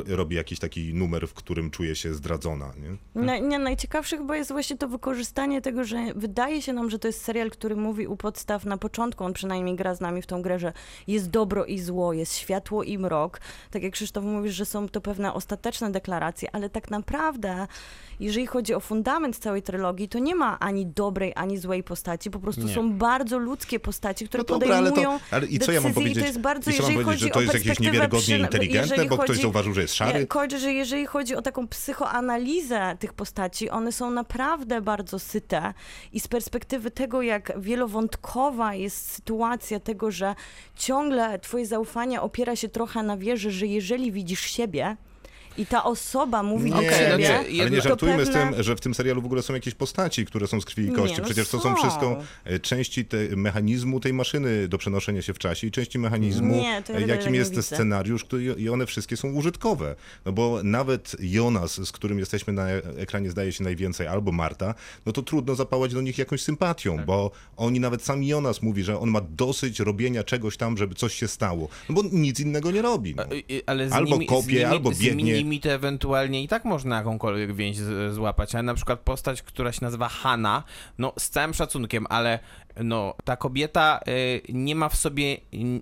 S2: robi jakiś taki numer, w którym czuje się zdradzona. Nie?
S3: Na, nie, najciekawsze chyba jest właśnie to wykorzystanie tego, że wydaje się nam, że to jest serial, który mówi u podstaw na początku, on przynajmniej gra z nami w tą grę, że jest dobro i zło, jest światło i mrok. Tak jak Krzysztof mówisz, że są to pewne ostateczne deklaracje, ale tak naprawdę, jeżeli chodzi o fundament całej trylogii, to nie ma ani dobrej, ani złej postaci, po prostu
S4: Nie.
S3: są bardzo ludzkie postaci, które
S2: No dobra, ale to-
S3: podejmują
S2: ale i co ja mam powiedzieć?
S3: To jest bardzo,
S2: I co mam
S3: jeżeli
S2: powiedzieć,
S3: chodzi
S2: że to jest jakieś niewiarygodnie inteligentne, bo ktoś
S3: chodzi-
S2: zauważył, że jest szary?
S3: Nie, kończę, że jeżeli chodzi o taką psychoanalizę tych postaci, one są naprawdę bardzo syte i z perspektywy tego, jak wielowątkowa jest sytuacja tego, że ciągle twoje zaufanie opiera się trochę na wierze, że jeżeli widzisz siebie i ta osoba mówi
S2: Nie,
S3: do
S2: nie,
S3: ciebie,
S4: znaczy,
S2: ale nie żartujmy z
S3: pewne-
S2: tym, że w tym serialu w ogóle są jakieś postaci, które są z krwi i
S3: Nie,
S2: kości.
S3: no
S2: Przecież to są
S3: są.
S2: wszystko e, części te, mechanizmu tej maszyny do przenoszenia się w czasie i części mechanizmu,
S3: Nie, ja
S2: e, jakim
S3: nie
S2: jest
S3: widzę.
S2: scenariusz, który, i one wszystkie są użytkowe. No bo nawet Jonas, z którym jesteśmy na ekranie zdaje się najwięcej, albo Marta, no to trudno zapałać do nich jakąś sympatią,
S4: Tak.
S2: bo oni, nawet sam Jonas mówi, że on ma dosyć robienia czegoś tam, żeby coś się stało. No bo nic innego nie robi. No.
S4: Z
S2: Albo
S4: nimi,
S2: kopie,
S4: z nimi,
S2: albo
S4: z
S2: biegnie.
S4: To ewentualnie i tak można jakąkolwiek więź złapać, ale na przykład postać, która się nazywa Hanna, no z całym szacunkiem, ale no ta kobieta y, nie ma w sobie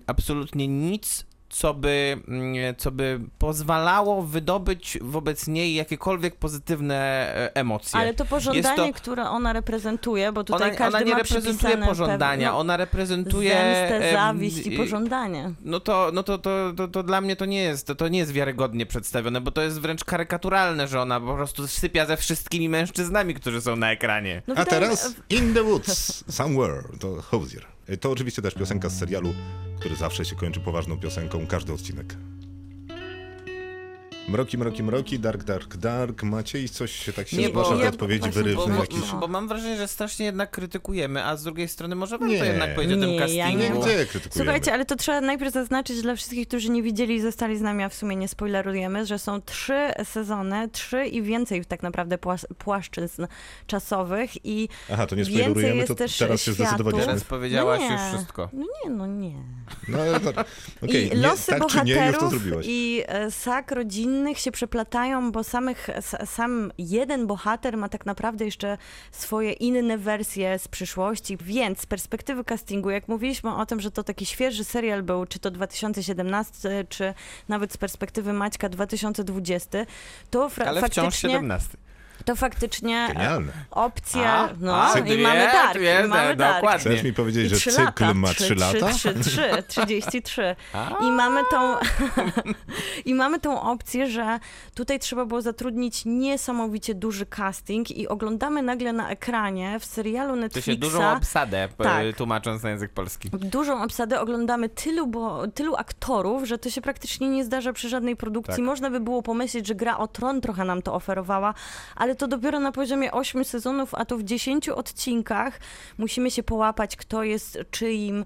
S4: absolutnie nic, co by, mm, co by pozwalało wydobyć wobec niej jakiekolwiek pozytywne e, emocje.
S3: Ale to pożądanie,
S4: Jest
S3: które ona reprezentuje, bo tutaj
S4: ona,
S3: każdy
S4: ona nie
S3: ma
S4: reprezentuje pożądania,
S3: pewne-
S4: ona reprezentuje...
S3: zemstę,
S4: em,
S3: zawiść i pożądanie.
S4: no to, no to, to, to, to dla mnie to nie jest, to, to nie jest wiarygodnie przedstawione, bo to jest wręcz karykaturalne, że ona po prostu sypia ze wszystkimi mężczyznami, którzy są na ekranie.
S3: No
S2: A teraz In the Woods, Somewhere, to Hosier. To oczywiście też piosenka z serialu, który zawsze się kończy poważną piosenką, każdy odcinek. Mroki, mroki, mroki, dark, dark, dark. Macie i coś się tak się
S4: Nie,
S2: nie, wasza
S4: ja
S2: odpowiedzi
S4: bo,
S2: jakiś.
S4: bo mam wrażenie, że strasznie jednak krytykujemy, a z drugiej strony może warto
S2: Nie.
S4: jednak powiedzieć o tym
S3: Nie, ja
S4: castingu.
S3: nie-
S2: Nie, krytykujemy?
S3: Słuchajcie, ale to trzeba najpierw zaznaczyć dla wszystkich, którzy nie widzieli i zostali z nami, a w sumie nie spoilerujemy, że są trzy sezony, trzy i więcej tak naprawdę płas- płaszczyzn czasowych i
S2: Aha, to nie
S3: więcej
S2: spoilerujemy,
S3: jest
S2: to
S3: też
S2: teraz się zdecydowaliśmy.
S4: Teraz powiedziałaś
S3: No nie.
S4: już wszystko.
S3: no nie, no nie.
S2: No, okej,
S3: I
S2: nie,
S3: losy
S2: tak czy nie, już to
S3: bohaterów
S2: zrobiłaś.
S3: i e, sak rodzinnych się przeplatają, bo samych, sam jeden bohater ma tak naprawdę jeszcze swoje inne wersje z przyszłości, więc z perspektywy castingu, jak mówiliśmy o tym, że to taki świeży serial był, czy to 2017, czy nawet z perspektywy Maćka 2020, to fra-
S4: Ale wciąż
S3: faktycznie,
S4: 17.
S3: to faktycznie e,
S2: Genialne.
S3: opcja,
S4: A,
S3: no
S4: a,
S3: i
S4: wie,
S3: mamy dark,
S4: wie,
S3: i mamy dark.
S4: dokładnie.
S2: Chcesz mi powiedzieć,
S3: I
S2: że
S3: trzy
S2: cykl
S3: lata.
S2: ma
S3: Trzy-
S2: 3 lata?
S3: Trzy, trzy, trzy, 33.
S4: A.
S3: I mamy tą i mamy tą opcję, że tutaj trzeba było zatrudnić niesamowicie duży casting i oglądamy nagle na ekranie w serialu
S4: To
S3: Netflixa
S4: się dużą obsadę, p-
S3: Tak.
S4: tłumacząc na język polski.
S3: dużą obsadę oglądamy tylu, bo, tylu aktorów, że to się praktycznie nie zdarza przy żadnej produkcji.
S4: Tak.
S3: Można by było pomyśleć, że gra o tron trochę nam to oferowała, ale to dopiero na poziomie 8 sezonów, a to w 10 odcinkach musimy się połapać, kto jest czyim.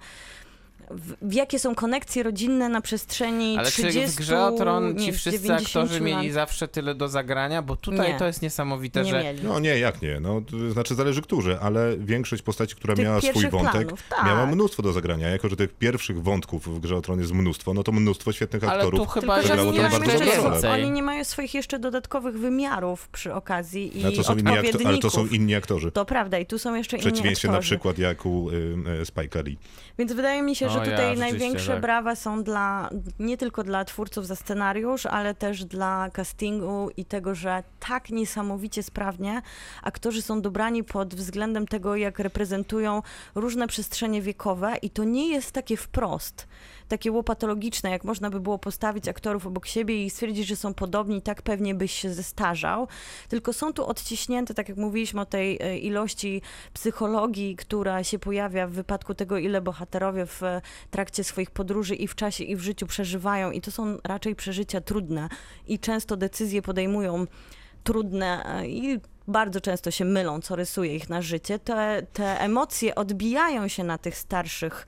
S3: W, w jakie są konekcje rodzinne na przestrzeni
S4: Ale
S3: 30
S4: czy w Grze o Tron ci
S3: nie,
S4: wszyscy
S3: 90
S4: aktorzy mieli
S3: lat?
S4: zawsze tyle do zagrania? Bo tutaj
S3: Nie.
S4: to jest niesamowite,
S3: Nie
S4: że
S3: mieli.
S2: No nie, jak nie. No, to znaczy zależy którzy, ale większość postaci, która
S3: Tych
S2: miała swój wątek,
S3: planów, tak.
S2: miała mnóstwo do zagrania. Jako, że tych pierwszych wątków w Grze o Tron jest mnóstwo, no to mnóstwo świetnych
S4: Ale
S2: aktorów.
S4: tu chyba
S3: Tylko, że
S2: zagrało
S3: oni
S2: tam
S3: nie, mają
S2: bardzo rolę.
S3: oni nie mają swoich jeszcze dodatkowych wymiarów przy okazji i
S2: Ale to, są inni akto- ale to są inni aktorzy.
S3: To prawda i tu są jeszcze
S2: W
S3: inni
S2: przeciwieństwie
S3: aktorzy.
S2: na przykład jak u y, y, Spike'a Lee.
S3: Więc wydaje mi się, że
S4: O ja,
S3: tutaj
S4: rzeczywiście,
S3: największe
S4: tak.
S3: brawa są dla, nie tylko dla twórców za scenariusz, ale też dla castingu i tego, że tak niesamowicie sprawnie aktorzy są dobrani pod względem tego, jak reprezentują różne przestrzenie wiekowe i to nie jest takie wprost, takie łopatologiczne, jak można by było postawić aktorów obok siebie i stwierdzić, że są podobni, tak pewnie byś się zestarzał, tylko są tu odciśnięte, tak jak mówiliśmy o tej e, ilości psychologii, która się pojawia w wypadku tego, ile bohaterowie w e, trakcie swoich podróży i w czasie, i w życiu przeżywają. I to są raczej przeżycia trudne i często decyzje podejmują trudne e, i bardzo często się mylą, co rysuje ich na życie. Te, te emocje odbijają się na tych starszych,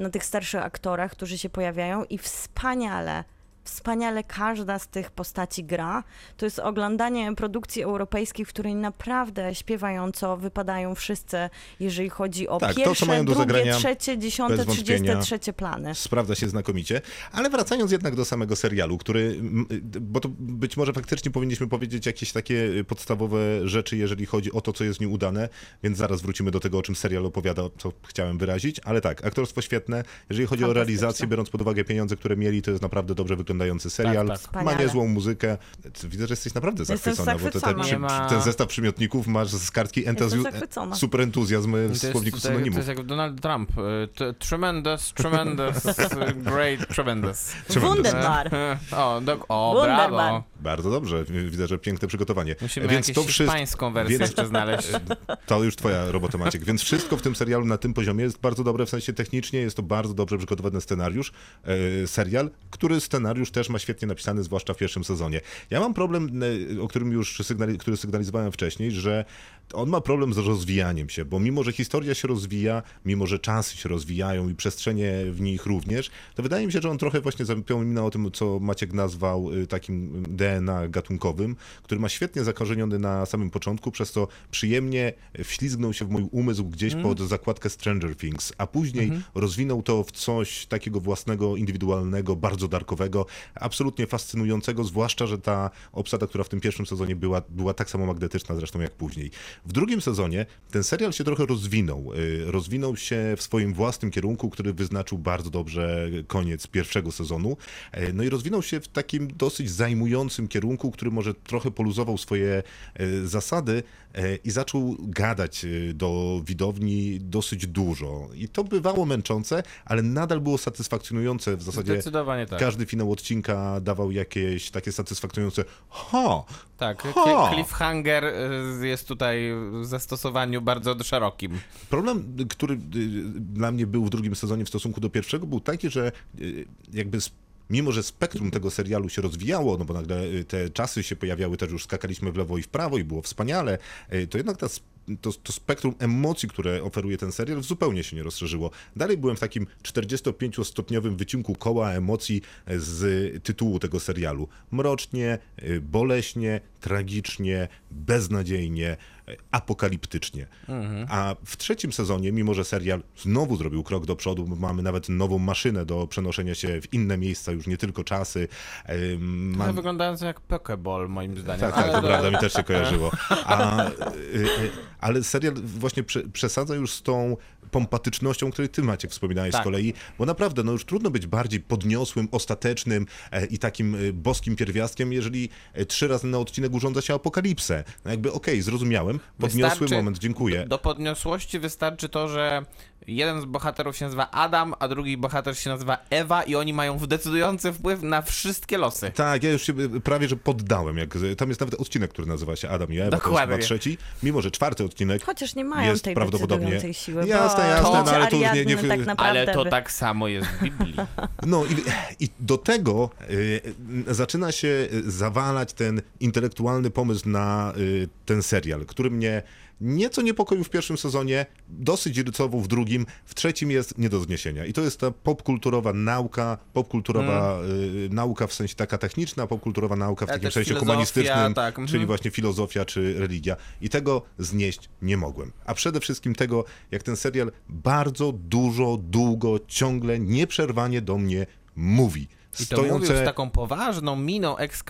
S3: na tych starszych aktorach, którzy się pojawiają i wspaniale wspaniale każda z tych postaci gra. To jest oglądanie produkcji europejskiej, w której naprawdę śpiewająco wypadają wszyscy, jeżeli chodzi o
S2: Tak, to, co
S3: pierwsze,
S2: mają do
S3: drugie,
S2: zagrania,
S3: trzecie, dziesiąte, trzydzieste, trzecie plany.
S2: Sprawdza się znakomicie. Ale wracając jednak do samego serialu, który, bo to być może faktycznie powinniśmy powiedzieć jakieś takie podstawowe rzeczy, jeżeli chodzi o to, co jest nieudane, więc zaraz wrócimy do tego, o czym serial opowiada, co chciałem wyrazić. Ale tak, aktorstwo świetne. Jeżeli chodzi o realizację, biorąc pod uwagę pieniądze, które mieli, to jest naprawdę dobrze wyglądający serial.
S4: Tak, tak.
S2: Ma niezłą muzykę. Widzę, że jesteś naprawdę zachwycona, bo te, te, przy,
S4: ma-
S2: ten zestaw przymiotników masz z kartki entuzju- super entuzjazm w
S4: jest,
S2: słowniku
S4: to, to
S2: synonimów.
S4: jest jak Donald Trump. y, Tremendous, tremendous, great, tremendous.
S3: Wunderbar.
S4: O, do, o
S3: Wunderbar.
S4: brawo.
S2: Bardzo dobrze, widzę, że piękne przygotowanie.
S4: Musimy
S2: Więc to wszystko,
S4: hiszpańską wersję
S2: więc-
S4: jeszcze znaleźć.
S2: to już twoja robota Maciek. Więc wszystko w tym serialu na tym poziomie jest bardzo dobre, w sensie technicznie jest to bardzo dobrze przygotowany scenariusz, e, serial, który scenariusz też ma świetnie napisany, zwłaszcza w pierwszym sezonie. Ja mam problem, e, o którym już sygnali, który sygnalizowałem wcześniej, że on ma problem z rozwijaniem się, bo mimo, że historia się rozwija, mimo, że czasy się rozwijają i przestrzenie w nich również, to wydaje mi się, że on trochę właśnie zapomina o tym, co Maciek nazwał y, takim DNA gatunkowym, który ma świetnie zakorzeniony na samym początku, przez co przyjemnie wślizgnął się w mój umysł gdzieś
S4: Mm.
S2: pod zakładkę Stranger Things, a później
S4: Mhm.
S2: rozwinął to w coś takiego własnego, indywidualnego, bardzo darkowego, absolutnie fascynującego, zwłaszcza, że ta obsada, która w tym pierwszym sezonie była, była tak samo magnetyczna zresztą jak później. W drugim sezonie ten serial się trochę rozwinął. Y, Rozwinął się w swoim własnym kierunku, który wyznaczył bardzo dobrze koniec pierwszego sezonu. E, No i rozwinął się w takim dosyć zajmującym kierunku, który może trochę poluzował swoje e, zasady i zaczął gadać e, do widowni dosyć dużo. I to bywało męczące, ale nadal było satysfakcjonujące w zasadzie.
S4: Zdecydowanie tak.
S2: Każdy finał odcinka dawał jakieś takie satysfakcjonujące ha,
S4: Tak, cli- cliffhanger y, jest tutaj w zastosowaniu bardzo szerokim.
S2: Problem, który dla mnie był w drugim sezonie w stosunku do pierwszego, był taki, że jakby mimo, że spektrum tego serialu się rozwijało, no bo nagle y, te czasy się pojawiały, też już skakaliśmy w lewo i w prawo i było wspaniale, y, to jednak ta to, to spektrum emocji, które oferuje ten serial, zupełnie się nie rozszerzyło. Dalej byłem w takim 45-stopniowym wycinku koła emocji z tytułu tego serialu. Mrocznie, y, boleśnie, tragicznie, beznadziejnie, apokaliptycznie. A w trzecim sezonie, mimo że serial znowu zrobił krok do przodu, mamy nawet nową maszynę do przenoszenia się w inne miejsca, już nie tylko czasy.
S4: Trochę
S2: Mam,
S4: wyglądając jak Pokeball moim zdaniem.
S2: tak, tak,
S4: Ale
S2: to
S4: no-
S2: prawda, mi też się kojarzyło. A, y, y, ale serial właśnie prze, przesadza już z tą pompatycznością, o której ty Maciek wspominałeś
S4: Tak.
S2: z kolei, bo naprawdę, no już trudno być bardziej podniosłym, ostatecznym e, i takim e, boskim pierwiastkiem, jeżeli e, trzy razy na odcinek urządza się apokalipsę. No jakby okej, zrozumiałem, podniosły
S4: Wystarczy-
S2: moment, dziękuję.
S4: Do podniosłości wystarczy to, że jeden z bohaterów się nazywa Adam, a drugi bohater się nazywa Ewa i oni mają decydujący wpływ na wszystkie losy.
S2: Tak, ja już się y, prawie, że poddałem. Jak, tam jest nawet odcinek, który nazywa się Adam i Ewa, to jest
S4: Dokładnie.
S2: chyba trzeci, mimo że czwarty odcinek
S3: Chociaż nie mają
S2: jest
S3: tej
S2: prawdopodobnie...
S3: decydującej siły.
S2: Jasne, jasne,
S4: To-
S2: no ale to już nie... nie
S3: tak
S4: Ale to tak samo jest w Biblii.
S2: No i, i do tego y, zaczyna się y, zawalać ten intelektualny pomysł na y, ten serial, który mnie nieco niepokoił w pierwszym sezonie, dosyć irytował w drugim, w trzecim jest nie do zniesienia. I to jest ta popkulturowa nauka, popkulturowa y, nauka w sensie taka techniczna, popkulturowa nauka w
S4: Ale
S2: takim sensie humanistycznym,
S4: tak, mhm.
S2: czyli właśnie filozofia czy religia. I tego znieść nie mogłem. A przede wszystkim tego, jak ten serial bardzo dużo, długo, ciągle, nieprzerwanie do mnie mówi.
S4: I to mówił z taką poważną miną ex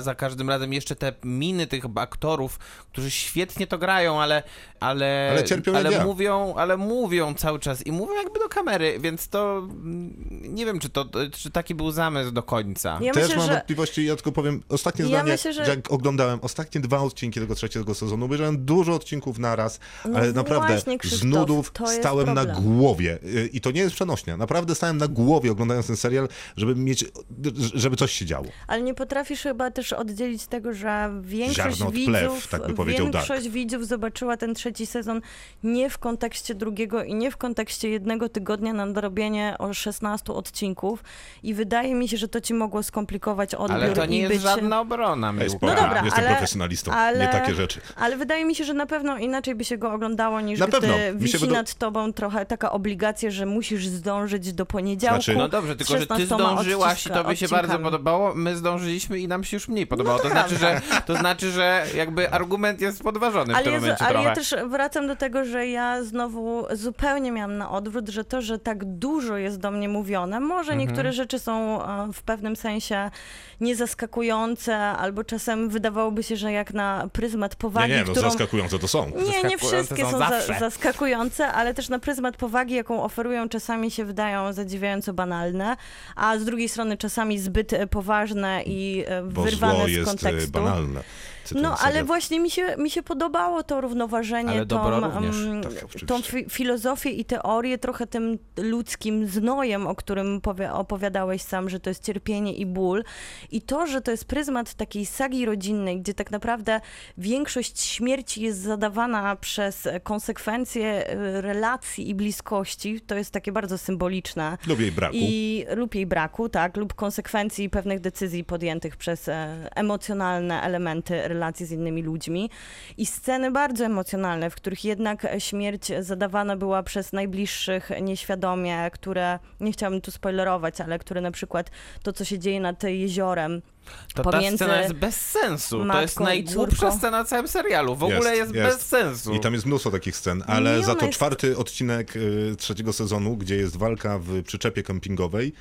S4: za każdym razem. Jeszcze te miny tych aktorów, którzy świetnie to grają, ale ale,
S2: Ale cierpią
S4: ale
S2: ja.
S4: mówią, ale mówią cały czas i mówią jakby do kamery, więc to mm, nie wiem, czy to czy taki był zamysł do końca.
S3: Ja
S2: Też
S3: myślę,
S2: mam
S3: że
S2: wątpliwości, ja tylko powiem ostatnie
S3: Ja
S2: zdanie,
S3: myślę, że-
S2: że... jak oglądałem ostatnie dwa odcinki tego trzeciego sezonu, obejrzałem dużo odcinków naraz,
S3: No
S2: ale naprawdę
S3: właśnie,
S2: z nudów stałem na
S3: problem.
S2: głowie Y, i to nie jest przenośnia. Naprawdę stałem na głowie oglądając ten serial, żeby mieć, żeby coś się działo.
S3: Ale nie potrafisz chyba też oddzielić tego, że większość
S2: Ziarno od
S3: widzów,
S2: plew, tak by powiedział
S3: większość widzów zobaczyła ten trzeci sezon nie w kontekście drugiego i nie w kontekście jednego tygodnia na dorobienie o 16 odcinków i wydaje mi się, że to ci mogło skomplikować odbiór
S4: Ale to nie
S3: i
S4: jest
S3: być...
S4: żadna obrona,
S2: spokojnie,
S3: No dobra,
S2: jestem
S3: ale-
S2: profesjonalistą,
S3: ale-
S2: nie takie rzeczy.
S3: Ale wydaje mi się, że na pewno inaczej by się go oglądało niż
S2: Na
S3: gdy
S2: pewno. Mi się
S3: wisi
S2: wyda-
S3: nad tobą trochę taka obligacja, że musisz zdążyć do poniedziałku.
S2: Znaczy-
S4: No dobrze, tylko że ty
S3: 16
S4: zdążyłaś i
S3: odciska-
S4: to by się bardzo podobało, my zdążyliśmy i nam się już mniej podobało.
S3: No to
S4: to, znaczy, że, to znaczy, że jakby argument jest podważony w
S3: Ale,
S4: tym
S3: ja,
S4: momencie
S3: ale
S4: trochę.
S3: ja też wracam do tego, że ja znowu zupełnie miałam na odwrót, że to, że tak dużo jest do mnie mówione, może
S2: Mhm.
S3: niektóre rzeczy są e, w pewnym sensie niezaskakujące, albo czasem wydawałoby się, że jak na pryzmat
S2: Nie,
S3: powagi,
S2: nie, no
S3: którą...
S2: zaskakujące to są.
S3: Nie, nie wszystkie
S4: są
S3: za, zaskakujące, ale też na pryzmat powagi, jaką oferują, czasami się wydają zadziwiająco banalne, a z drugiej strony czasami zbyt e, poważne i e,
S2: Bo
S3: wyrwane
S2: zło
S3: z
S2: jest e,
S3: kontekstu.
S2: banalne.
S3: No, ale
S2: serial.
S3: właśnie mi się, mi się podobało to równoważenie,
S4: Ale
S3: tą,
S4: również.
S2: Tak,
S3: tą fi filozofię i teorię trochę tym ludzkim znojem, o którym opowiadałeś sam, że to jest cierpienie i ból. I to, że to jest pryzmat takiej sagi rodzinnej, gdzie tak naprawdę większość śmierci jest zadawana przez konsekwencje e, relacji i bliskości, to jest takie bardzo symboliczne.
S2: Lubię jej braku.
S3: I lub jej braku, tak, lub konsekwencji pewnych decyzji podjętych przez e, emocjonalne elementy relacji relacji z innymi ludźmi. I sceny bardzo emocjonalne, w których jednak śmierć zadawana była przez najbliższych nieświadomie, które, nie chciałabym tu spoilerować, ale które na przykład to, co się dzieje nad jeziorem,
S4: To ta scena jest bez sensu. To jest najgłupsza scena w całym serialu. W ogóle jest, bez sensu.
S2: I tam jest mnóstwo takich scen, ale
S3: Nie,
S2: za to
S3: jest-
S2: czwarty odcinek y, trzeciego sezonu, gdzie jest walka w przyczepie kempingowej,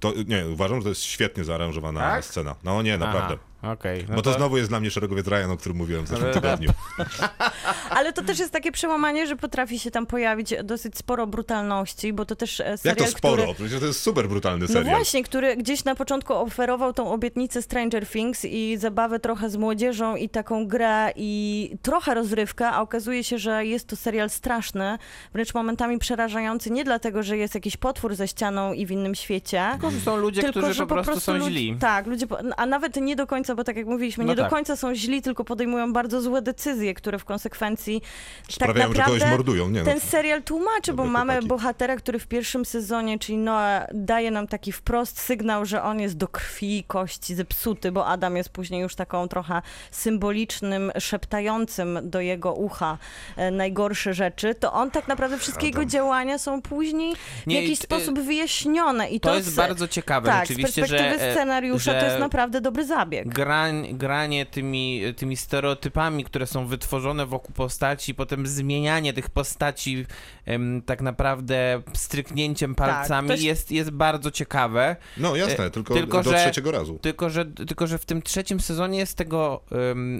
S2: to nie, uważam, że to jest świetnie zaaranżowana
S4: Tak?
S2: scena. No nie, naprawdę.
S4: Aha, okej. No
S2: Bo to znowu jest dla mnie szeregowiec Ryan, o którym mówiłem w zeszłym
S4: Ale-
S2: tygodniu.
S3: Ale to też jest takie przełamanie, że potrafi się tam pojawić dosyć sporo brutalności, bo to też e, serial,
S2: Jak to sporo?
S3: który...
S2: Przecież to jest super brutalny
S3: No
S2: serial.
S3: właśnie, który gdzieś na początku oferował tą obietnicę Stranger Things i zabawę trochę z młodzieżą i taką grę i trochę rozrywkę, a okazuje się, że jest to serial straszny, wręcz momentami przerażający, nie dlatego, że jest jakiś potwór ze ścianą i w innym świecie,
S4: Tylko, że są ludzie,
S3: tylko,
S4: którzy
S3: że
S4: po prostu, są źli.
S3: Tak, ludzie, po- a nawet nie do końca, bo tak jak mówiliśmy,
S4: No
S3: nie do
S4: tak.
S3: końca są źli, tylko podejmują bardzo złe decyzje, które w konsekwencji
S2: Sprawiają,
S3: tak
S2: że kogoś
S3: naprawdę
S2: mordują. Nie, no.
S3: ten serial tłumaczy, bo
S2: Dobre
S3: mamy
S2: chłopaki.
S3: bohatera, który w pierwszym sezonie, czyli Noah, daje nam taki wprost sygnał, że on jest do krwi i kości zepsuty, bo Adam jest później już taką trochę symbolicznym, szeptającym do jego ucha e, najgorsze rzeczy, to on tak naprawdę wszystkie jego
S2: Adam.
S3: działania są później w
S4: Nie,
S3: jakiś sposób wyjaśnione. I
S4: To
S3: to,
S4: jest
S3: z-
S4: bardzo ciekawe
S3: tak, z
S4: rzeczywiście,
S3: perspektywy
S4: że,
S3: scenariusza to
S4: że
S3: jest naprawdę dobry zabieg.
S4: Grań, granie tymi, tymi stereotypami, które są wytworzone wokół postaci, potem zmienianie tych postaci em, tak naprawdę stryknięciem palcami
S3: to jest-
S4: jest, jest bardzo ciekawe.
S2: No jasne,
S4: E,
S2: tylko,
S4: tylko,
S2: do
S4: że-
S2: trzeciego razu.
S4: Tylko że, tylko, że w tym trzecim sezonie jest tego,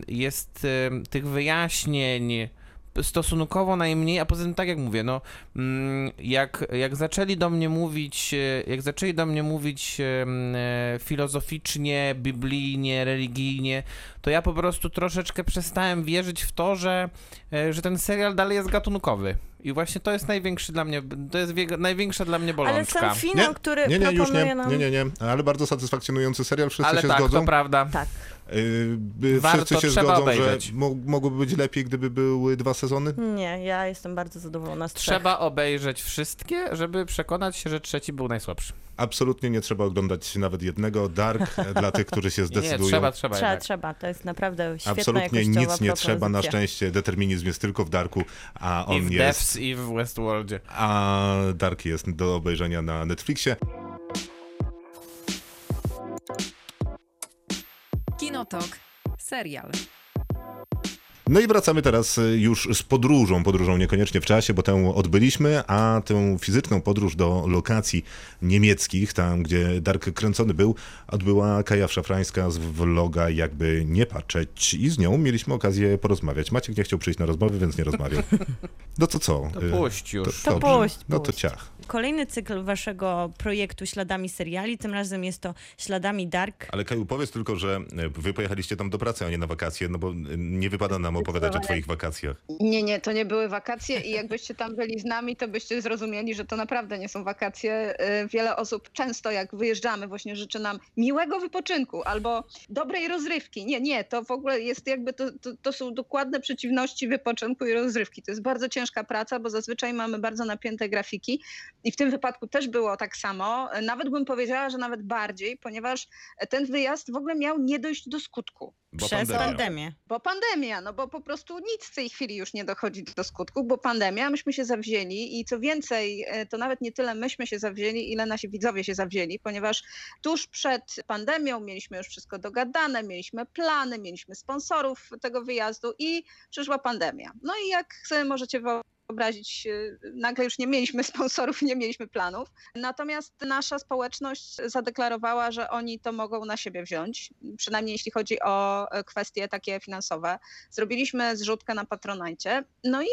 S4: jest tych wyjaśnień stosunkowo najmniej, a poza tym tak jak mówię, no mm, jak, jak zaczęli do mnie mówić, e, jak zaczęli do mnie mówić em, e, filozoficznie, biblijnie, religijnie, to ja po prostu troszeczkę przestałem wierzyć w to, że, e, że ten serial dalej jest gatunkowy. I właśnie to jest największy dla mnie, to jest największa dla mnie
S3: Ale
S4: bolączka.
S3: sam finał, który
S2: nie, nie, już nie,
S3: nam...
S2: nie, nie, nie, ale bardzo satysfakcjonujący serial, wszyscy
S4: Ale
S2: się
S4: tak,
S2: zgodzą.
S4: to prawda.
S3: Tak.
S2: Yy,
S4: Warto,
S2: wszyscy się
S4: trzeba
S2: zgodzą,
S4: obejrzeć.
S2: że mo mogłoby być lepiej, gdyby były dwa sezony?
S3: Nie, ja jestem bardzo zadowolona z trzech.
S4: Trzeba obejrzeć wszystkie, żeby przekonać się, że trzeci był najsłabszy.
S2: Absolutnie nie trzeba oglądać nawet jednego. Dark dla tych, którzy się zdecydują.
S4: nie, trzeba, trzeba
S3: Trzeba,
S4: jednak.
S3: trzeba. To jest naprawdę świetna
S2: Absolutnie nic nie trzeba, na
S3: propozycja.
S2: szczęście determinizm jest tylko w Darku, a
S4: I
S2: on
S4: w
S2: jest,
S4: Devs, i w Westworldzie.
S2: a Dark jest do obejrzenia na Netflixie.
S1: Kinotok. Serial.
S2: No i wracamy teraz y, już z podróżą, podróżą niekoniecznie w czasie, bo tę odbyliśmy, a tę fizyczną podróż do lokacji niemieckich, tam gdzie Dark kręcony był, odbyła Kaja Szafrańska z vloga Jakby Nie Patrzeć i z nią mieliśmy okazję porozmawiać. Maciek nie chciał przyjść na rozmowę, więc nie rozmawiał. No to co?
S4: To
S2: Y,
S4: puść już.
S3: To
S2: dobrze.
S3: puść,
S2: No to ciach.
S3: Kolejny cykl waszego projektu Śladami seriali, tym razem jest to Śladami Dark.
S2: Ale Kaju, powiedz tylko, że y, wy pojechaliście tam do pracy, a nie na wakacje, no bo y, nie wypada nam opowiadać o twoich wakacjach.
S5: Nie, nie, to nie były wakacje i jakbyście tam byli z nami, to byście zrozumieli, że to naprawdę nie są wakacje. Y, Wiele osób często jak wyjeżdżamy właśnie życzy nam miłego wypoczynku albo dobrej rozrywki. Nie, nie, to w ogóle jest jakby, to, to, to są dokładne przeciwności wypoczynku i rozrywki. To jest bardzo ciężka praca, bo zazwyczaj mamy bardzo napięte grafiki i w tym wypadku też było tak samo. Nawet bym powiedziała, że nawet bardziej, ponieważ ten wyjazd w ogóle miał nie dojść do skutku.
S2: Bo
S3: przez
S2: pandemia.
S3: pandemię.
S5: Bo pandemia, no bo po prostu nic w tej chwili już nie dochodzi do skutku, bo pandemia, myśmy się zawzięli i co więcej, e, to nawet nie tyle myśmy się zawzięli, ile nasi widzowie się zawzięli, ponieważ tuż przed pandemią mieliśmy już wszystko dogadane, mieliśmy plany, mieliśmy sponsorów tego wyjazdu i przyszła pandemia. No i jak sobie możecie wyobrazić, e, nagle już nie mieliśmy sponsorów, nie mieliśmy planów. Natomiast nasza społeczność zadeklarowała, że oni to mogą na siebie wziąć, przynajmniej jeśli chodzi o e, kwestie takie finansowe. Zrobiliśmy zrzutkę na Patronajcie. No i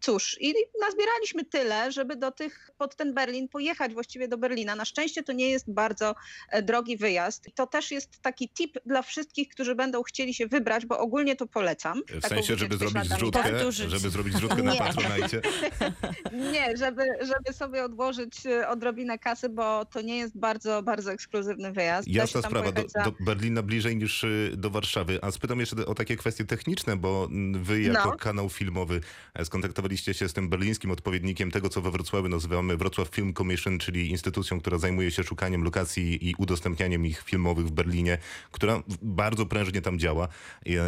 S5: cóż, i nazbieraliśmy tyle, żeby do tych, pod ten Berlin pojechać właściwie do Berlina. Na szczęście to nie jest bardzo e, drogi wyjazd. To też jest taki tip dla wszystkich, którzy będą chcieli się wybrać, bo ogólnie to polecam.
S2: W
S5: Taką
S2: sensie, żeby zrobić zrzutkę,
S3: Powtórzyć.
S2: żeby zrobić zrzutkę na
S5: Nie.
S2: Patronajcie.
S5: Nie, żeby, żeby sobie odłożyć e, odrobinę kasy, bo to nie jest bardzo, bardzo ekskluzywny wyjazd.
S2: Jasna sprawa, do,
S5: za-
S2: do Berlina bliżej niż y, do Warszawy. A spytam jeszcze o takie kwestie techniczne, bo wy jako
S5: No.
S2: kanał filmowy e, skontaktowaliście stawaliście się z tym berlińskim odpowiednikiem tego, co we Wrocławiu nazywamy Wrocław Film Commission, czyli instytucją, która zajmuje się szukaniem lokacji i udostępnianiem ich filmowych w Berlinie, która bardzo prężnie tam działa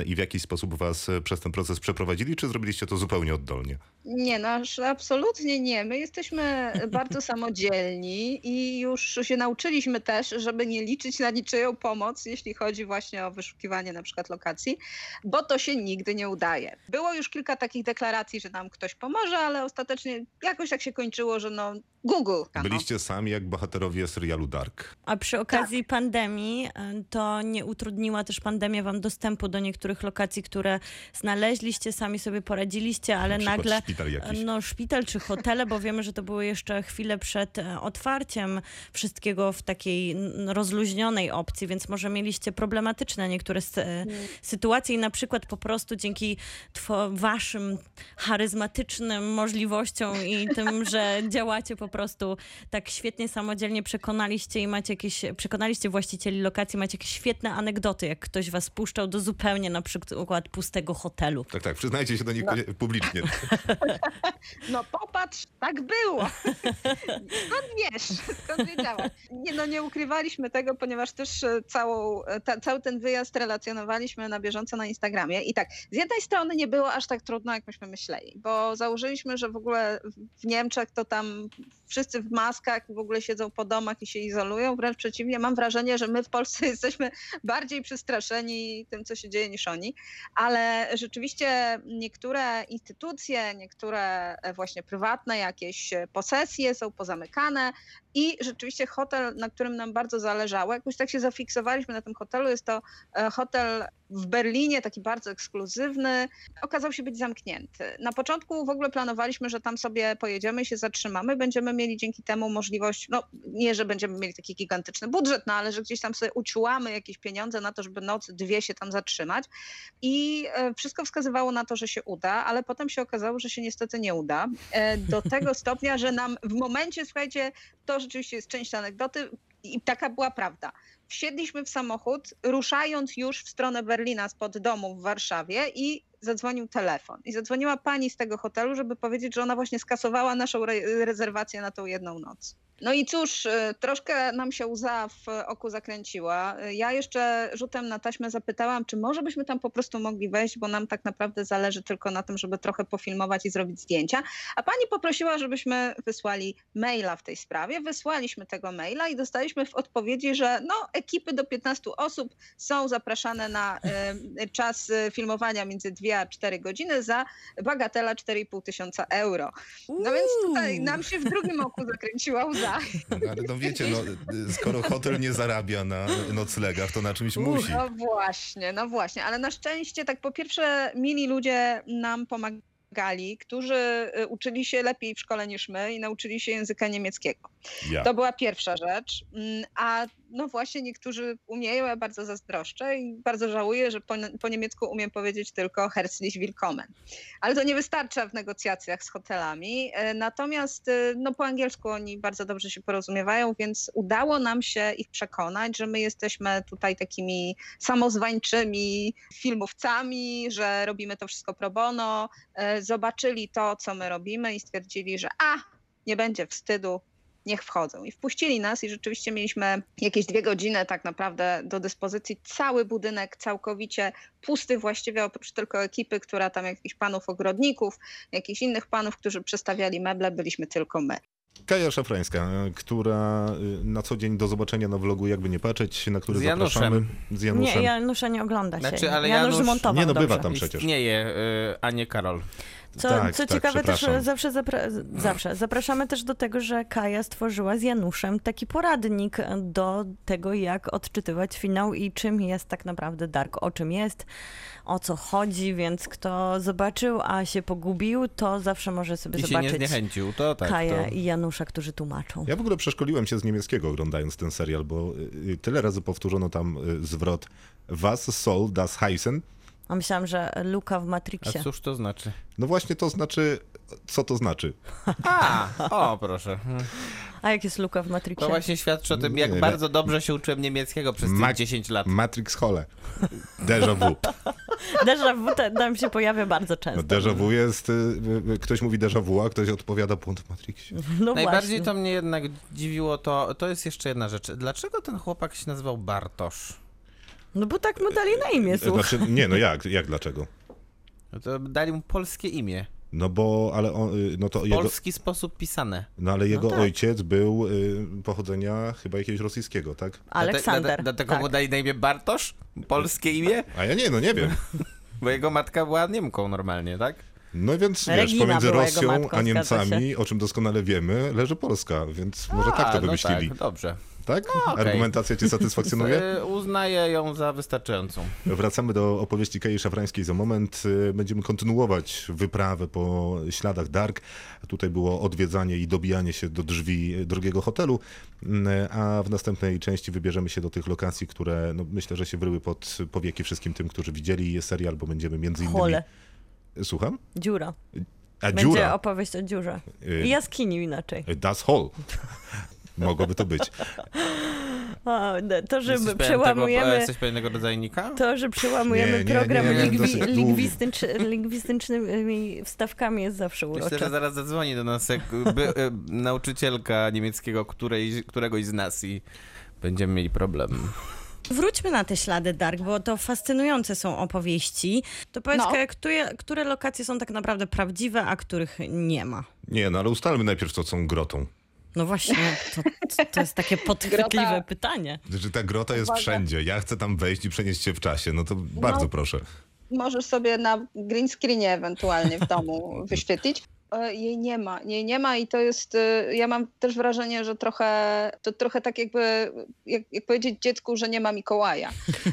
S2: i, w jakiś sposób was przez ten proces przeprowadzili, czy zrobiliście to zupełnie oddolnie?
S5: Nie, no aż absolutnie nie. My jesteśmy bardzo samodzielni i już się nauczyliśmy też, żeby nie liczyć na niczyją pomoc, jeśli chodzi właśnie o wyszukiwanie na przykład lokacji, bo to się nigdy nie udaje. Było już kilka takich deklaracji, że nam ktoś pomoże, ale ostatecznie jakoś tak się kończyło, że no Google.
S2: Byliście sami jak bohaterowie serialu Dark.
S3: A przy
S5: Tak.
S3: okazji pandemii, y, to nie utrudniła też pandemia wam dostępu do niektórych lokacji, które znaleźliście, sami sobie poradziliście, ale
S2: Na
S3: nagle
S2: szpital jakiś.
S3: no szpital czy hotele, bo wiemy, że to były jeszcze chwilę przed e, otwarciem wszystkiego w takiej rozluźnionej opcji, więc może mieliście problematyczne niektóre e, sytuacje i na przykład po prostu dzięki waszym charyzmatycznym możliwościom i tym, że działacie po prostu tak świetnie samodzielnie przekonaliście i macie jakieś, przekonaliście właścicieli lokacji, macie jakieś świetne anegdoty, jak ktoś was puszczał do zupełnie na przykład pustego hotelu.
S2: Tak, tak, przyznajcie się do nich publicznie.
S5: No popatrz, tak było. Skąd wiesz? Skąd wiedziałaś? Nie, no nie ukrywaliśmy tego, ponieważ też e, całą, e, ta, cały ten wyjazd relacjonowaliśmy na bieżąco na Instagramie. I tak, z jednej strony nie było aż tak trudno, jak myśmy myśleli, bo założyliśmy, że w ogóle w Niemczech to tam wszyscy w maskach w ogóle siedzą po domach i się izolują. Wręcz przeciwnie, mam wrażenie, że my w Polsce jesteśmy bardziej przestraszeni tym, co się dzieje, niż oni. Ale rzeczywiście niektóre instytucje, niektóre e, właśnie prywatne jakieś posesje są pozamykane i rzeczywiście hotel, na którym nam bardzo zależało, jakoś tak się zafiksowaliśmy na tym hotelu, jest to e, hotel w Berlinie, taki bardzo ekskluzywny, okazał się być zamknięty. Na początku w ogóle planowaliśmy, że tam sobie pojedziemy i się zatrzymamy, będziemy mieli dzięki temu możliwość, no nie, że będziemy mieli taki gigantyczny budżet, no ale że gdzieś tam sobie uciłamy jakieś pieniądze na to, żeby noc, dwie się tam zatrzymać i e, wszystko wskazywało na to, że się uda, ale potem się okazało, że się niestety nie uda. E, Do tego stopnia, że nam w momencie, słuchajcie, to rzeczywiście jest część anegdoty i taka była prawda. Wsiedliśmy w samochód, ruszając już w stronę Berlina spod domu w Warszawie i zadzwonił telefon. I zadzwoniła pani z tego hotelu, żeby powiedzieć, że ona właśnie skasowała naszą re- rezerwację na tą jedną noc. No i cóż, y, troszkę nam się łza w oku zakręciła. Y, Ja jeszcze rzutem na taśmę zapytałam, czy może byśmy tam po prostu mogli wejść, bo nam tak naprawdę zależy tylko na tym, żeby trochę pofilmować i zrobić zdjęcia. A pani poprosiła, żebyśmy wysłali maila w tej sprawie. Wysłaliśmy tego maila i dostaliśmy w odpowiedzi, że no, ekipy do 15 osób są zapraszane na y, czas y, filmowania między 2 a 4 godziny za bagatela 4,5 tysiąca euro. No więc tutaj nam się w drugim oku zakręciła łza.
S2: No, ale no wiecie, no, skoro hotel nie zarabia na noclegach, to na czymś musi.
S5: No właśnie, no właśnie, ale na szczęście tak po pierwsze mili ludzie nam pomagali, którzy y, uczyli się lepiej w szkole niż my i nauczyli się języka niemieckiego.
S2: Ja.
S5: To była pierwsza rzecz. Mm, A no właśnie niektórzy umieją, ja bardzo zazdroszczę i bardzo żałuję, że po, po niemiecku umiem powiedzieć tylko herzlich willkommen. Ale to nie wystarcza w negocjacjach z hotelami. E, Natomiast e, no, po angielsku oni bardzo dobrze się porozumiewają, więc udało nam się ich przekonać, że my jesteśmy tutaj takimi samozwańczymi filmowcami, że robimy to wszystko pro bono. E, Zobaczyli to, co my robimy i stwierdzili, że a, nie będzie wstydu, niech wchodzą. I wpuścili nas i rzeczywiście mieliśmy jakieś dwie godziny tak naprawdę do dyspozycji. Cały budynek całkowicie pusty właściwie, oprócz tylko ekipy, która tam jakichś panów ogrodników, jakichś innych panów, którzy przestawiali meble, byliśmy tylko my.
S2: Kaja Szafrańska, która y, na co dzień do zobaczenia na vlogu, jakby nie patrzeć, na który
S4: Z Januszem.
S2: zapraszamy. Z Januszem.
S3: Nie, Janusza nie ogląda się.
S4: Znaczy, ale
S3: Janusz
S4: Janusz-
S3: zmontował
S2: Nie, no, bywa
S3: dobrze.
S2: tam przecież.
S4: Istnieje, y, a nie Karol.
S3: Co,
S2: Tak,
S3: co
S2: tak,
S3: ciekawe, też zawsze, zapra- zawsze zapraszamy też do tego, że Kaja stworzyła z Januszem taki poradnik do tego, jak odczytywać finał i czym jest tak naprawdę Dark, o czym jest, o co chodzi, więc kto zobaczył, a się pogubił, to zawsze może sobie
S4: I się nie
S3: zobaczyć
S4: zniechęcił, to tak.
S3: Kaję
S4: to...
S3: i Janusza, którzy tłumaczą.
S2: Ja w ogóle przeszkoliłem się z niemieckiego oglądając ten serial, bo y, tyle razy powtórzono tam y, zwrot Was soll das heißen.
S3: A myślałam, że Luka w
S4: A
S3: Matrixie.
S4: cóż to znaczy?
S2: No właśnie to znaczy, co to znaczy?
S4: A, o proszę. Hmm.
S3: A jak jest Luka w Matrixie?
S4: To właśnie świadczy o tym, jak
S2: Nie,
S4: bardzo dobrze się uczyłem niemieckiego przez tych
S2: Ma-
S4: 10 lat.
S2: Matrix Hole. Déjà vu.
S3: Déjà vu te- nam się pojawia bardzo często.
S2: No, déjà vu jest, y, y, ktoś mówi déjà vu, a ktoś odpowiada błąd w Matrixie.
S3: No
S4: Najbardziej
S3: właśnie.
S4: to mnie jednak dziwiło to, to jest jeszcze jedna rzecz. Dlaczego ten chłopak się nazywał Bartosz?
S3: No bo tak mu dali na imię, słuchaj.
S2: Znaczy, nie, no jak, jak dlaczego?
S4: No to dali mu polskie imię.
S2: No bo, ale on, y, no to
S4: W
S2: jego,
S4: polski sposób pisane.
S2: no ale jego
S3: tak.
S2: ojciec był y, pochodzenia chyba jakiegoś rosyjskiego, tak?
S3: Aleksander.
S4: dlate- Dlatego
S3: tak.
S4: mu dali na imię Bartosz? Polskie imię?
S2: A ja nie, no nie wiem.
S4: Bo jego matka była Niemką normalnie, tak?
S2: No więc wiesz,
S3: Regina
S2: pomiędzy
S3: była jego
S2: Rosją
S3: matką,
S2: a Niemcami, o czym doskonale wiemy, leży Polska, więc może tak
S4: A,
S2: to
S4: no
S2: wymyślili.
S4: tak, dobrze.
S2: Tak?
S4: okej.
S2: Argumentacja cię satysfakcjonuje?
S4: Y, Uznaję ją za wystarczającą.
S2: Wracamy do opowieści Kei Szafrańskiej za moment. Y, Będziemy kontynuować wyprawę po śladach Dark. Tutaj było odwiedzanie i dobijanie się do drzwi drugiego hotelu, Mm, a w następnej części wybierzemy się do tych lokacji, które no, myślę, że się wryły pod powieki wszystkim tym, którzy widzieli serial, bo będziemy między innymi...
S3: Chole.
S2: Słucham?
S3: Dziura.
S2: A
S3: Będzie
S2: dziura.
S3: opowieść o dziurze.
S2: Y,
S3: I jaskini inaczej.
S2: Das Hall. Mogłoby to być.
S3: A, no, to, że
S4: Jesteś
S3: przełamujemy...
S4: Tego, jesteś pewien tego rodzajnika?
S3: To, że przełamujemy
S2: Nie, nie,
S3: program
S2: nie, nie,
S3: lingwi- lingwistycz- lingwistycznymi wstawkami jest zawsze
S4: Myślę,
S3: urocze.
S4: że zaraz zadzwoni do nas jak by, e, nauczycielka niemieckiego której, któregoś z nas i będziemy mieli problem.
S3: Wróćmy na te ślady Dark, bo to fascynujące są opowieści. To powiedz,
S5: No.
S3: Które, które lokacje są tak naprawdę prawdziwe, a których nie ma?
S2: Nie, no ale ustalmy najpierw, co są grotą.
S3: No właśnie, to, to jest takie podchwytliwe
S5: Grota.
S3: pytanie.
S2: Że ta grota jest
S5: Uwaga.
S2: wszędzie. Ja chcę tam wejść i przenieść się w czasie. No to bardzo proszę.
S5: Możesz sobie na green screenie ewentualnie w domu wyświetlić. E, Jej nie ma, jej nie ma i to jest, e, ja mam też wrażenie, że trochę, to trochę tak jakby, jak, jak powiedzieć dziecku, że nie ma Mikołaja.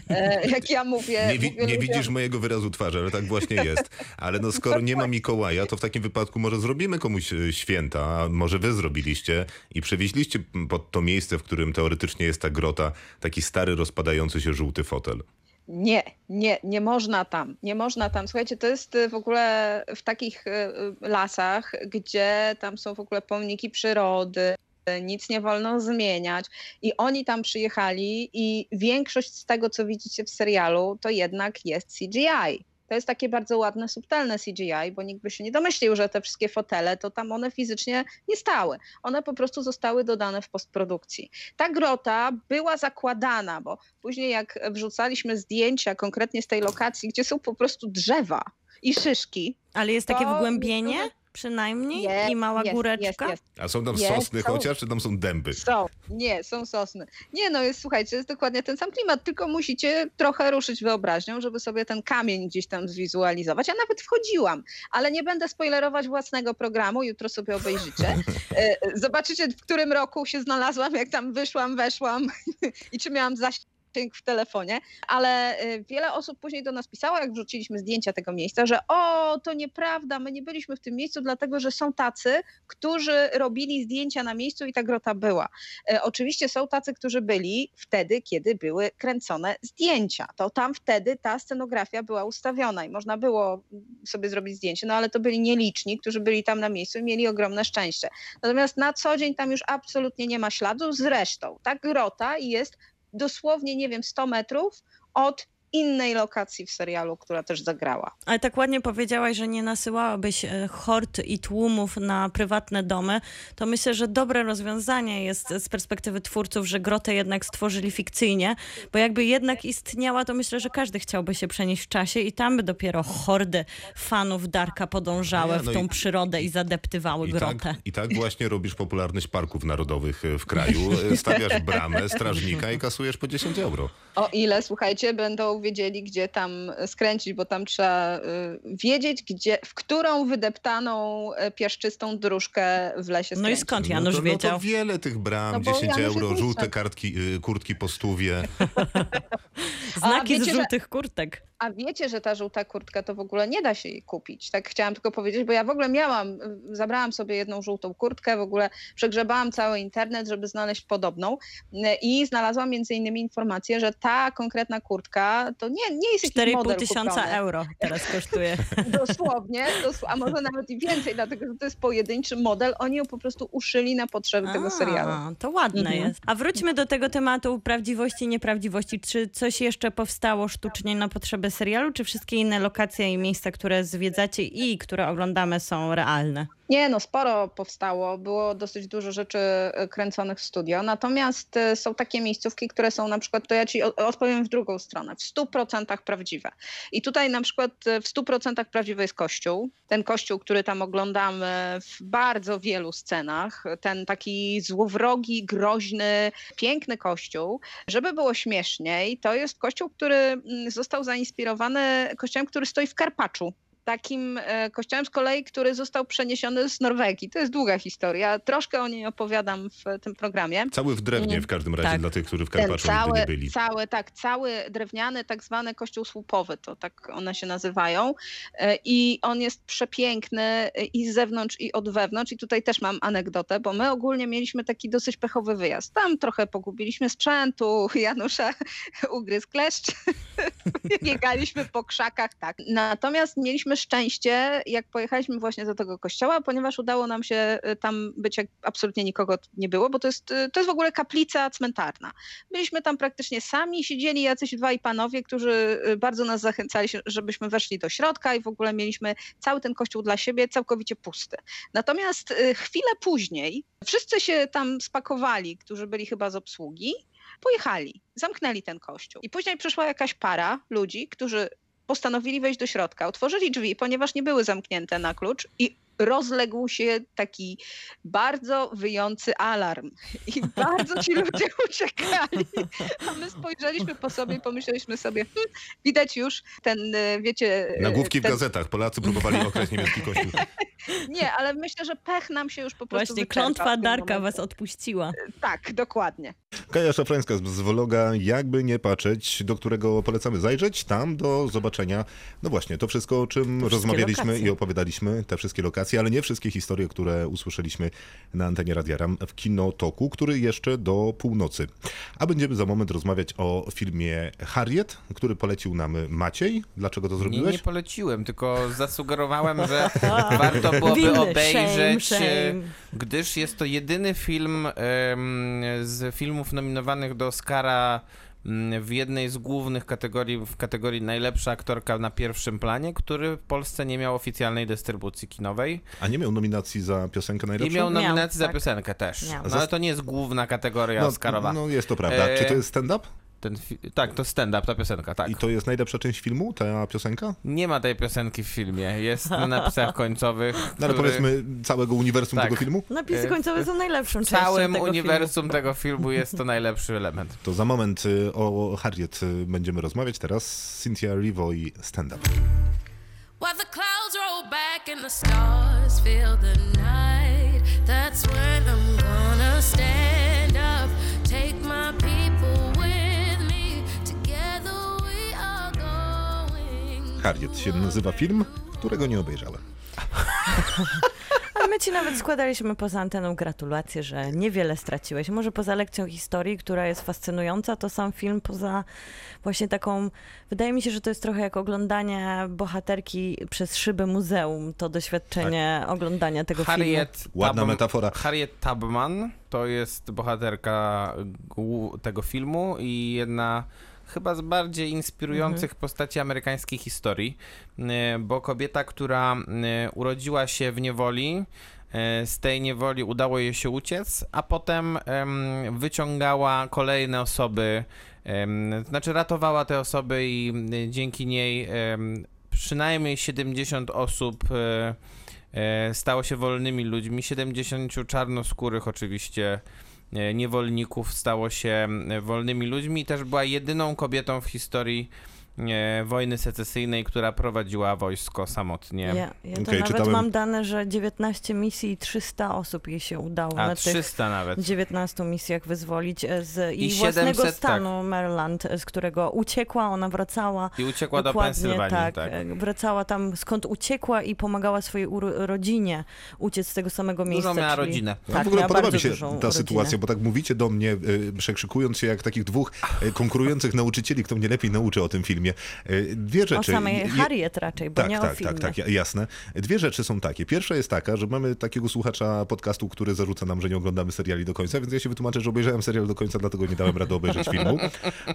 S5: E, Jak ja mówię.
S2: Nie, wi-
S5: mówię
S2: nie widzisz mojego wyrazu twarzy, ale tak właśnie jest. Ale no skoro nie ma Mikołaja, to w takim wypadku może zrobimy komuś święta, a może wy zrobiliście i przewieźliście pod to miejsce, w którym teoretycznie jest ta grota, taki stary, rozpadający się żółty fotel.
S5: Nie, nie, nie można tam, nie można tam. Słuchajcie, to jest y, w ogóle w takich y, y, lasach, gdzie tam są w ogóle pomniki przyrody, nic nie wolno zmieniać. I oni tam przyjechali i większość z tego, co widzicie w serialu, to jednak jest CGI. To jest takie bardzo ładne, subtelne CGI, bo nikt by się nie domyślił, że te wszystkie fotele, to tam one fizycznie nie stały. One po prostu zostały dodane w postprodukcji. Ta grota była zakładana, bo później jak wrzucaliśmy zdjęcia konkretnie z tej lokacji, gdzie są po prostu drzewa i szyszki.
S3: Ale jest takie wgłębienie przynajmniej
S5: Jest,
S3: i mała
S5: jest,
S3: góreczka?
S5: Jest, jest.
S2: A są tam
S5: Jest,
S2: sosny
S5: są.
S2: chociaż, czy tam są dęby?
S5: Są, nie, są sosny. Nie no, jest, słuchajcie, jest dokładnie ten sam klimat, tylko musicie trochę ruszyć wyobraźnią, żeby sobie ten kamień gdzieś tam zwizualizować. Ja nawet wchodziłam, ale nie będę spoilerować własnego programu, jutro sobie obejrzycie. E, Zobaczycie, w którym roku się znalazłam, jak tam wyszłam, weszłam i czy miałam w telefonie, ale e, wiele osób później do nas pisało, jak wrzuciliśmy zdjęcia tego miejsca, że o, to nieprawda, my nie byliśmy w tym miejscu, dlatego że są tacy, którzy robili zdjęcia na miejscu i ta grota była. E, Oczywiście są tacy, którzy byli wtedy, kiedy były kręcone zdjęcia. To tam wtedy ta scenografia była ustawiona i można było sobie zrobić zdjęcie, no ale to byli nieliczni, którzy byli tam na miejscu i mieli ogromne szczęście. Natomiast na co dzień tam już absolutnie nie ma śladu. Zresztą ta grota jest dosłownie, nie wiem, 100 metrów od innej lokacji w serialu, która też zagrała.
S3: Ale tak ładnie powiedziałaś, że nie nasyłałabyś e, hord i tłumów na prywatne domy, to myślę, że dobre rozwiązanie jest z perspektywy twórców, że grotę jednak stworzyli fikcyjnie, bo jakby jednak istniała, to myślę, że każdy chciałby się przenieść w czasie i tam by dopiero hordy fanów Darka podążały
S2: Nie, no
S3: w tą
S2: i-
S3: przyrodę i zadeptywały
S2: I
S3: grotę.
S2: tak, I tak właśnie robisz popularność parków narodowych e, w kraju. E, Stawiasz bramę, strażnika i kasujesz po 10 euro.
S5: O ile, słuchajcie, będą wiedzieli, gdzie tam skręcić, bo tam trzeba y, wiedzieć, gdzie, w którą wydeptaną y, piaszczystą dróżkę w lesie
S3: No i
S5: skręcić.
S3: skąd
S2: no
S3: Janusz
S2: to, no
S3: wiedział?
S2: to wiele tych bram,
S5: No bo
S2: 10
S5: Janusz
S2: euro, żółte kartki, y, kurtki po stówie.
S3: Znaki
S5: wiecie,
S3: z
S5: że-
S3: żółtych kurtek.
S5: A wiecie, że ta żółta kurtka to w ogóle nie da się jej kupić. Tak chciałam tylko powiedzieć, bo ja w ogóle miałam, zabrałam sobie jedną żółtą kurtkę, w ogóle przegrzebałam cały internet, żeby znaleźć podobną y, i znalazłam między innymi informację, że ta konkretna kurtka to nie, nie jest jakiś
S3: 4,5
S5: model
S3: tysiąca
S5: kupiony.
S3: euro teraz kosztuje.
S5: Dosłownie, dosł- a może nawet i więcej, dlatego że to jest pojedynczy model. Oni ją po prostu uszyli na potrzeby tego serialu.
S3: A, to ładne
S5: Mhm.
S3: jest. A wróćmy do tego tematu prawdziwości i nieprawdziwości. Czy coś jeszcze powstało sztucznie na potrzeby serialu, czy wszystkie inne lokacje i miejsca, które zwiedzacie i które oglądamy są realne?
S5: Nie, no sporo powstało, było dosyć dużo rzeczy e, kręconych w studio, natomiast e, są takie miejscówki, które są na przykład, to ja ci odpowiem w drugą stronę, w 100% prawdziwe. I tutaj na przykład e, w 100% prawdziwy jest kościół, ten kościół, który tam oglądamy w bardzo wielu scenach, ten taki złowrogi, groźny, piękny kościół. Żeby było śmieszniej, to jest kościół, który mm, został zainspirowany kościołem, który stoi w Karpaczu takim e, kościołem z kolei, który został przeniesiony z Norwegii. To jest długa historia. Troszkę o niej opowiadam w tym programie.
S2: Cały w drewnie w każdym razie
S3: Tak.
S2: dla tych, którzy w Karpaczu nigdy
S5: cały,
S2: nie byli.
S5: cały, tak, cały drewniany, tak zwany kościół słupowy, to tak one się nazywają. E, I on jest przepiękny e, i z zewnątrz, i od wewnątrz. I tutaj też mam anegdotę, bo my ogólnie mieliśmy taki dosyć pechowy wyjazd. Tam trochę pogubiliśmy sprzętu, Janusza ugryzł kleszcz, biegaliśmy po krzakach, tak. Natomiast mieliśmy szczęście, jak pojechaliśmy właśnie do tego kościoła, ponieważ udało nam się y, tam być, jak absolutnie nikogo nie było, bo to jest, y, to jest w ogóle kaplica cmentarna. Byliśmy tam praktycznie sami, siedzieli jacyś dwaj panowie, którzy y, bardzo nas zachęcali, żebyśmy weszli do środka i w ogóle mieliśmy cały ten kościół dla siebie całkowicie pusty. Natomiast chwilę później wszyscy się tam spakowali, którzy byli chyba z obsługi, pojechali, zamknęli ten kościół. I później przyszła jakaś para ludzi, którzy postanowili wejść do środka, otworzyli drzwi, ponieważ nie były zamknięte na klucz i rozległ się taki bardzo wyjący alarm. I bardzo ci ludzie uciekali. A my spojrzeliśmy po sobie i pomyśleliśmy sobie, hm, widać już ten, e, wiecie... e,
S2: Nagłówki w
S5: ten,
S2: gazetach. Polacy próbowali okraść niemiecki kościół.
S5: Nie, ale myślę, że pech nam się już po prostu
S3: Właśnie
S5: w
S3: klątwa Darka was odpuściła.
S5: Tak, dokładnie.
S2: Kaja Szafrańska z Zwologa, jakby nie patrzeć, do którego polecamy zajrzeć, tam do zobaczenia, no właśnie, to wszystko, o czym rozmawialiśmy
S3: lokacje.
S2: i opowiadaliśmy, te wszystkie lokacje, ale nie wszystkie historie, które usłyszeliśmy na antenie Radia Ram w Kinotoku, który jeszcze do północy. A będziemy za moment rozmawiać o filmie Harriet, który polecił nam Maciej. Dlaczego to
S4: Nie,
S2: zrobiłeś?
S4: nie poleciłem, tylko zasugerowałem, że warto byłoby
S3: Winny,
S4: obejrzeć,
S3: shame,
S4: e,
S3: shame.
S4: gdyż jest to jedyny film z filmów nominowanych do Oscara mm, w jednej z głównych kategorii, w kategorii najlepsza aktorka na pierwszym planie, który w Polsce nie miał oficjalnej dystrybucji kinowej
S2: A nie miał nominacji za piosenkę
S4: i
S2: najlepszą?
S4: miał
S3: Miał,
S4: nominację za
S3: tak.
S4: piosenkę też.
S3: Miał.
S4: No, ale to nie jest główna kategoria Oscarowa.
S2: no jest to prawda.
S4: E,
S2: Czy to jest stand-up?
S4: Ten fi- tak, to stand-up, ta piosenka, tak.
S2: I to jest najlepsza część filmu, ta piosenka?
S4: Nie ma tej piosenki w filmie, jest na napisach końcowych.
S2: No ale powiedzmy całego uniwersum
S4: Tak.
S2: tego filmu?
S3: Napisy
S4: E,
S3: końcowe są najlepszą częścią
S4: całym
S3: tego
S4: uniwersum tego filmu jest to najlepszy element.
S2: To za moment y, o Harriet y, będziemy rozmawiać. Teraz Cynthia Erivo i Stand Up.
S6: While the clouds roll back and the stars fill the night, that's when I'm gonna stand
S2: Harriet się nazywa film, którego nie obejrzałem.
S3: Ale my ci nawet składaliśmy poza anteną gratulacje, że niewiele straciłeś. Może poza lekcją historii, która jest fascynująca, to sam film poza właśnie taką... Wydaje mi się, że to jest trochę jak oglądanie bohaterki przez szybę muzeum, to doświadczenie oglądania tego filmu.
S4: Harriet
S2: Ładna
S4: Tub-
S2: metafora.
S4: Harriet Tubman to jest bohaterka tego filmu i jedna chyba z bardziej inspirujących postaci amerykańskiej historii, e, bo kobieta, która e, urodziła się w niewoli, e, z tej niewoli udało jej się uciec, a potem em, wyciągała kolejne osoby, znaczy ratowała te osoby i dzięki niej przynajmniej 70 osób stało się wolnymi ludźmi. 70 czarnoskórych oczywiście niewolników stało się e, wolnymi ludźmi. I też była jedyną kobietą w historii e, wojny secesyjnej, która prowadziła wojsko samotnie.
S3: Ja, ja to
S2: Okej,
S3: nawet
S2: czytałem-
S3: mam dane, że 19 misji i 300 osób jej się udało
S4: A
S3: na tych
S4: 300 nawet.
S3: 19 misjach wyzwolić e, z
S4: I
S3: i własnego
S4: 700,
S3: stanu Maryland, e, z którego uciekła, ona wracała.
S4: I uciekła do
S3: Dokładnie
S4: Pensylwanii.
S3: tak,
S4: tak.
S3: e, wracała tam skąd uciekła i pomagała swojej rodzinie uciec z tego samego miejsca.
S4: Dużo miała
S3: czyli-
S4: rodzinę.
S2: No,
S3: Tak,
S2: w ogóle
S3: miała
S2: podoba mi
S3: bardzo
S2: się ta
S3: rodzinę.
S2: sytuacja, bo tak mówicie do mnie, y, przekrzykując się jak takich dwóch y, konkurujących nauczycieli, kto mnie lepiej nauczy o tym filmie. Filmie. E, Dwie rzeczy.
S3: O samej Harriet raczej, bo
S2: tak,
S3: nie
S2: tak,
S3: o filmie.
S2: tak, tak, ja- jasne. Dwie rzeczy są takie. Pierwsza jest taka, że mamy takiego słuchacza podcastu, który zarzuca nam, że nie oglądamy seriali do końca, więc ja się wytłumaczę, że obejrzałem serial do końca, dlatego nie dałem rady obejrzeć filmu.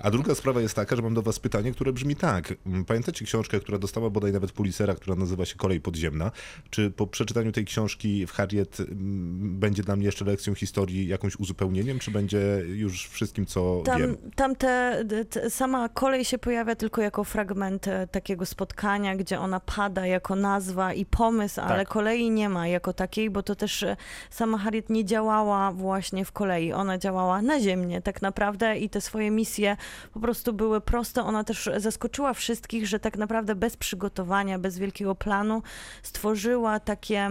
S2: A druga sprawa jest taka, że mam do was pytanie, które brzmi tak. Mm, Pamiętacie książkę, która dostała bodaj nawet Pulitzera, która nazywa się Kolej Podziemna? Czy po przeczytaniu tej książki w Harriet mm, będzie dla mnie jeszcze lekcją historii jakimś uzupełnieniem, czy będzie już wszystkim, co
S3: Tam,
S2: wiem?
S3: tam te, te, sama kolej się pojawia tylko jako fragment e, takiego spotkania, gdzie ona pada jako nazwa i pomysł, ale
S4: Tak.
S3: kolei nie ma jako takiej, bo to też e, sama Harriet nie działała właśnie w kolei. Ona działała naziemnie tak naprawdę i te swoje misje po prostu były proste. Ona też zaskoczyła wszystkich, że tak naprawdę bez przygotowania, bez wielkiego planu stworzyła takie,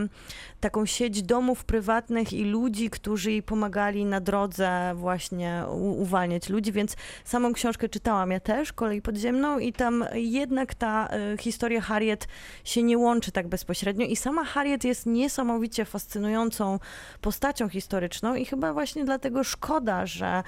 S3: taką sieć domów prywatnych i ludzi, którzy jej pomagali na drodze właśnie uwalniać ludzi, więc samą książkę czytałam ja też, Kolej Podziemną i tam jednak ta e, historia Harriet się nie łączy tak bezpośrednio. I sama Harriet jest niesamowicie fascynującą postacią historyczną i chyba właśnie dlatego szkoda, że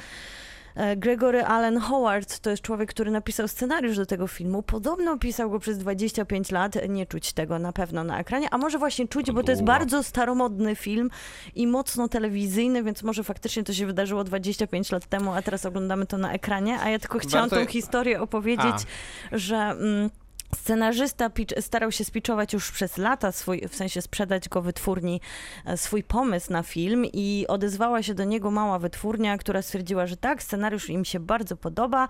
S3: Gregory Allen Howard to jest człowiek, który napisał scenariusz do tego filmu. Podobno pisał go przez 25 lat. Nie czuć tego na pewno na ekranie, a może właśnie czuć, bo to jest bardzo staromodny film i mocno telewizyjny, więc może faktycznie to się wydarzyło 25 lat temu, a teraz oglądamy to na ekranie. A ja tylko chciałam
S4: Warto-
S3: tą historię opowiedzieć, że. Mm, Scenarzysta pitch, starał się spiczować już przez lata, swój, w sensie sprzedać go wytwórni, e, swój pomysł na film i odezwała się do niego mała wytwórnia, która stwierdziła, że tak, scenariusz im się bardzo podoba,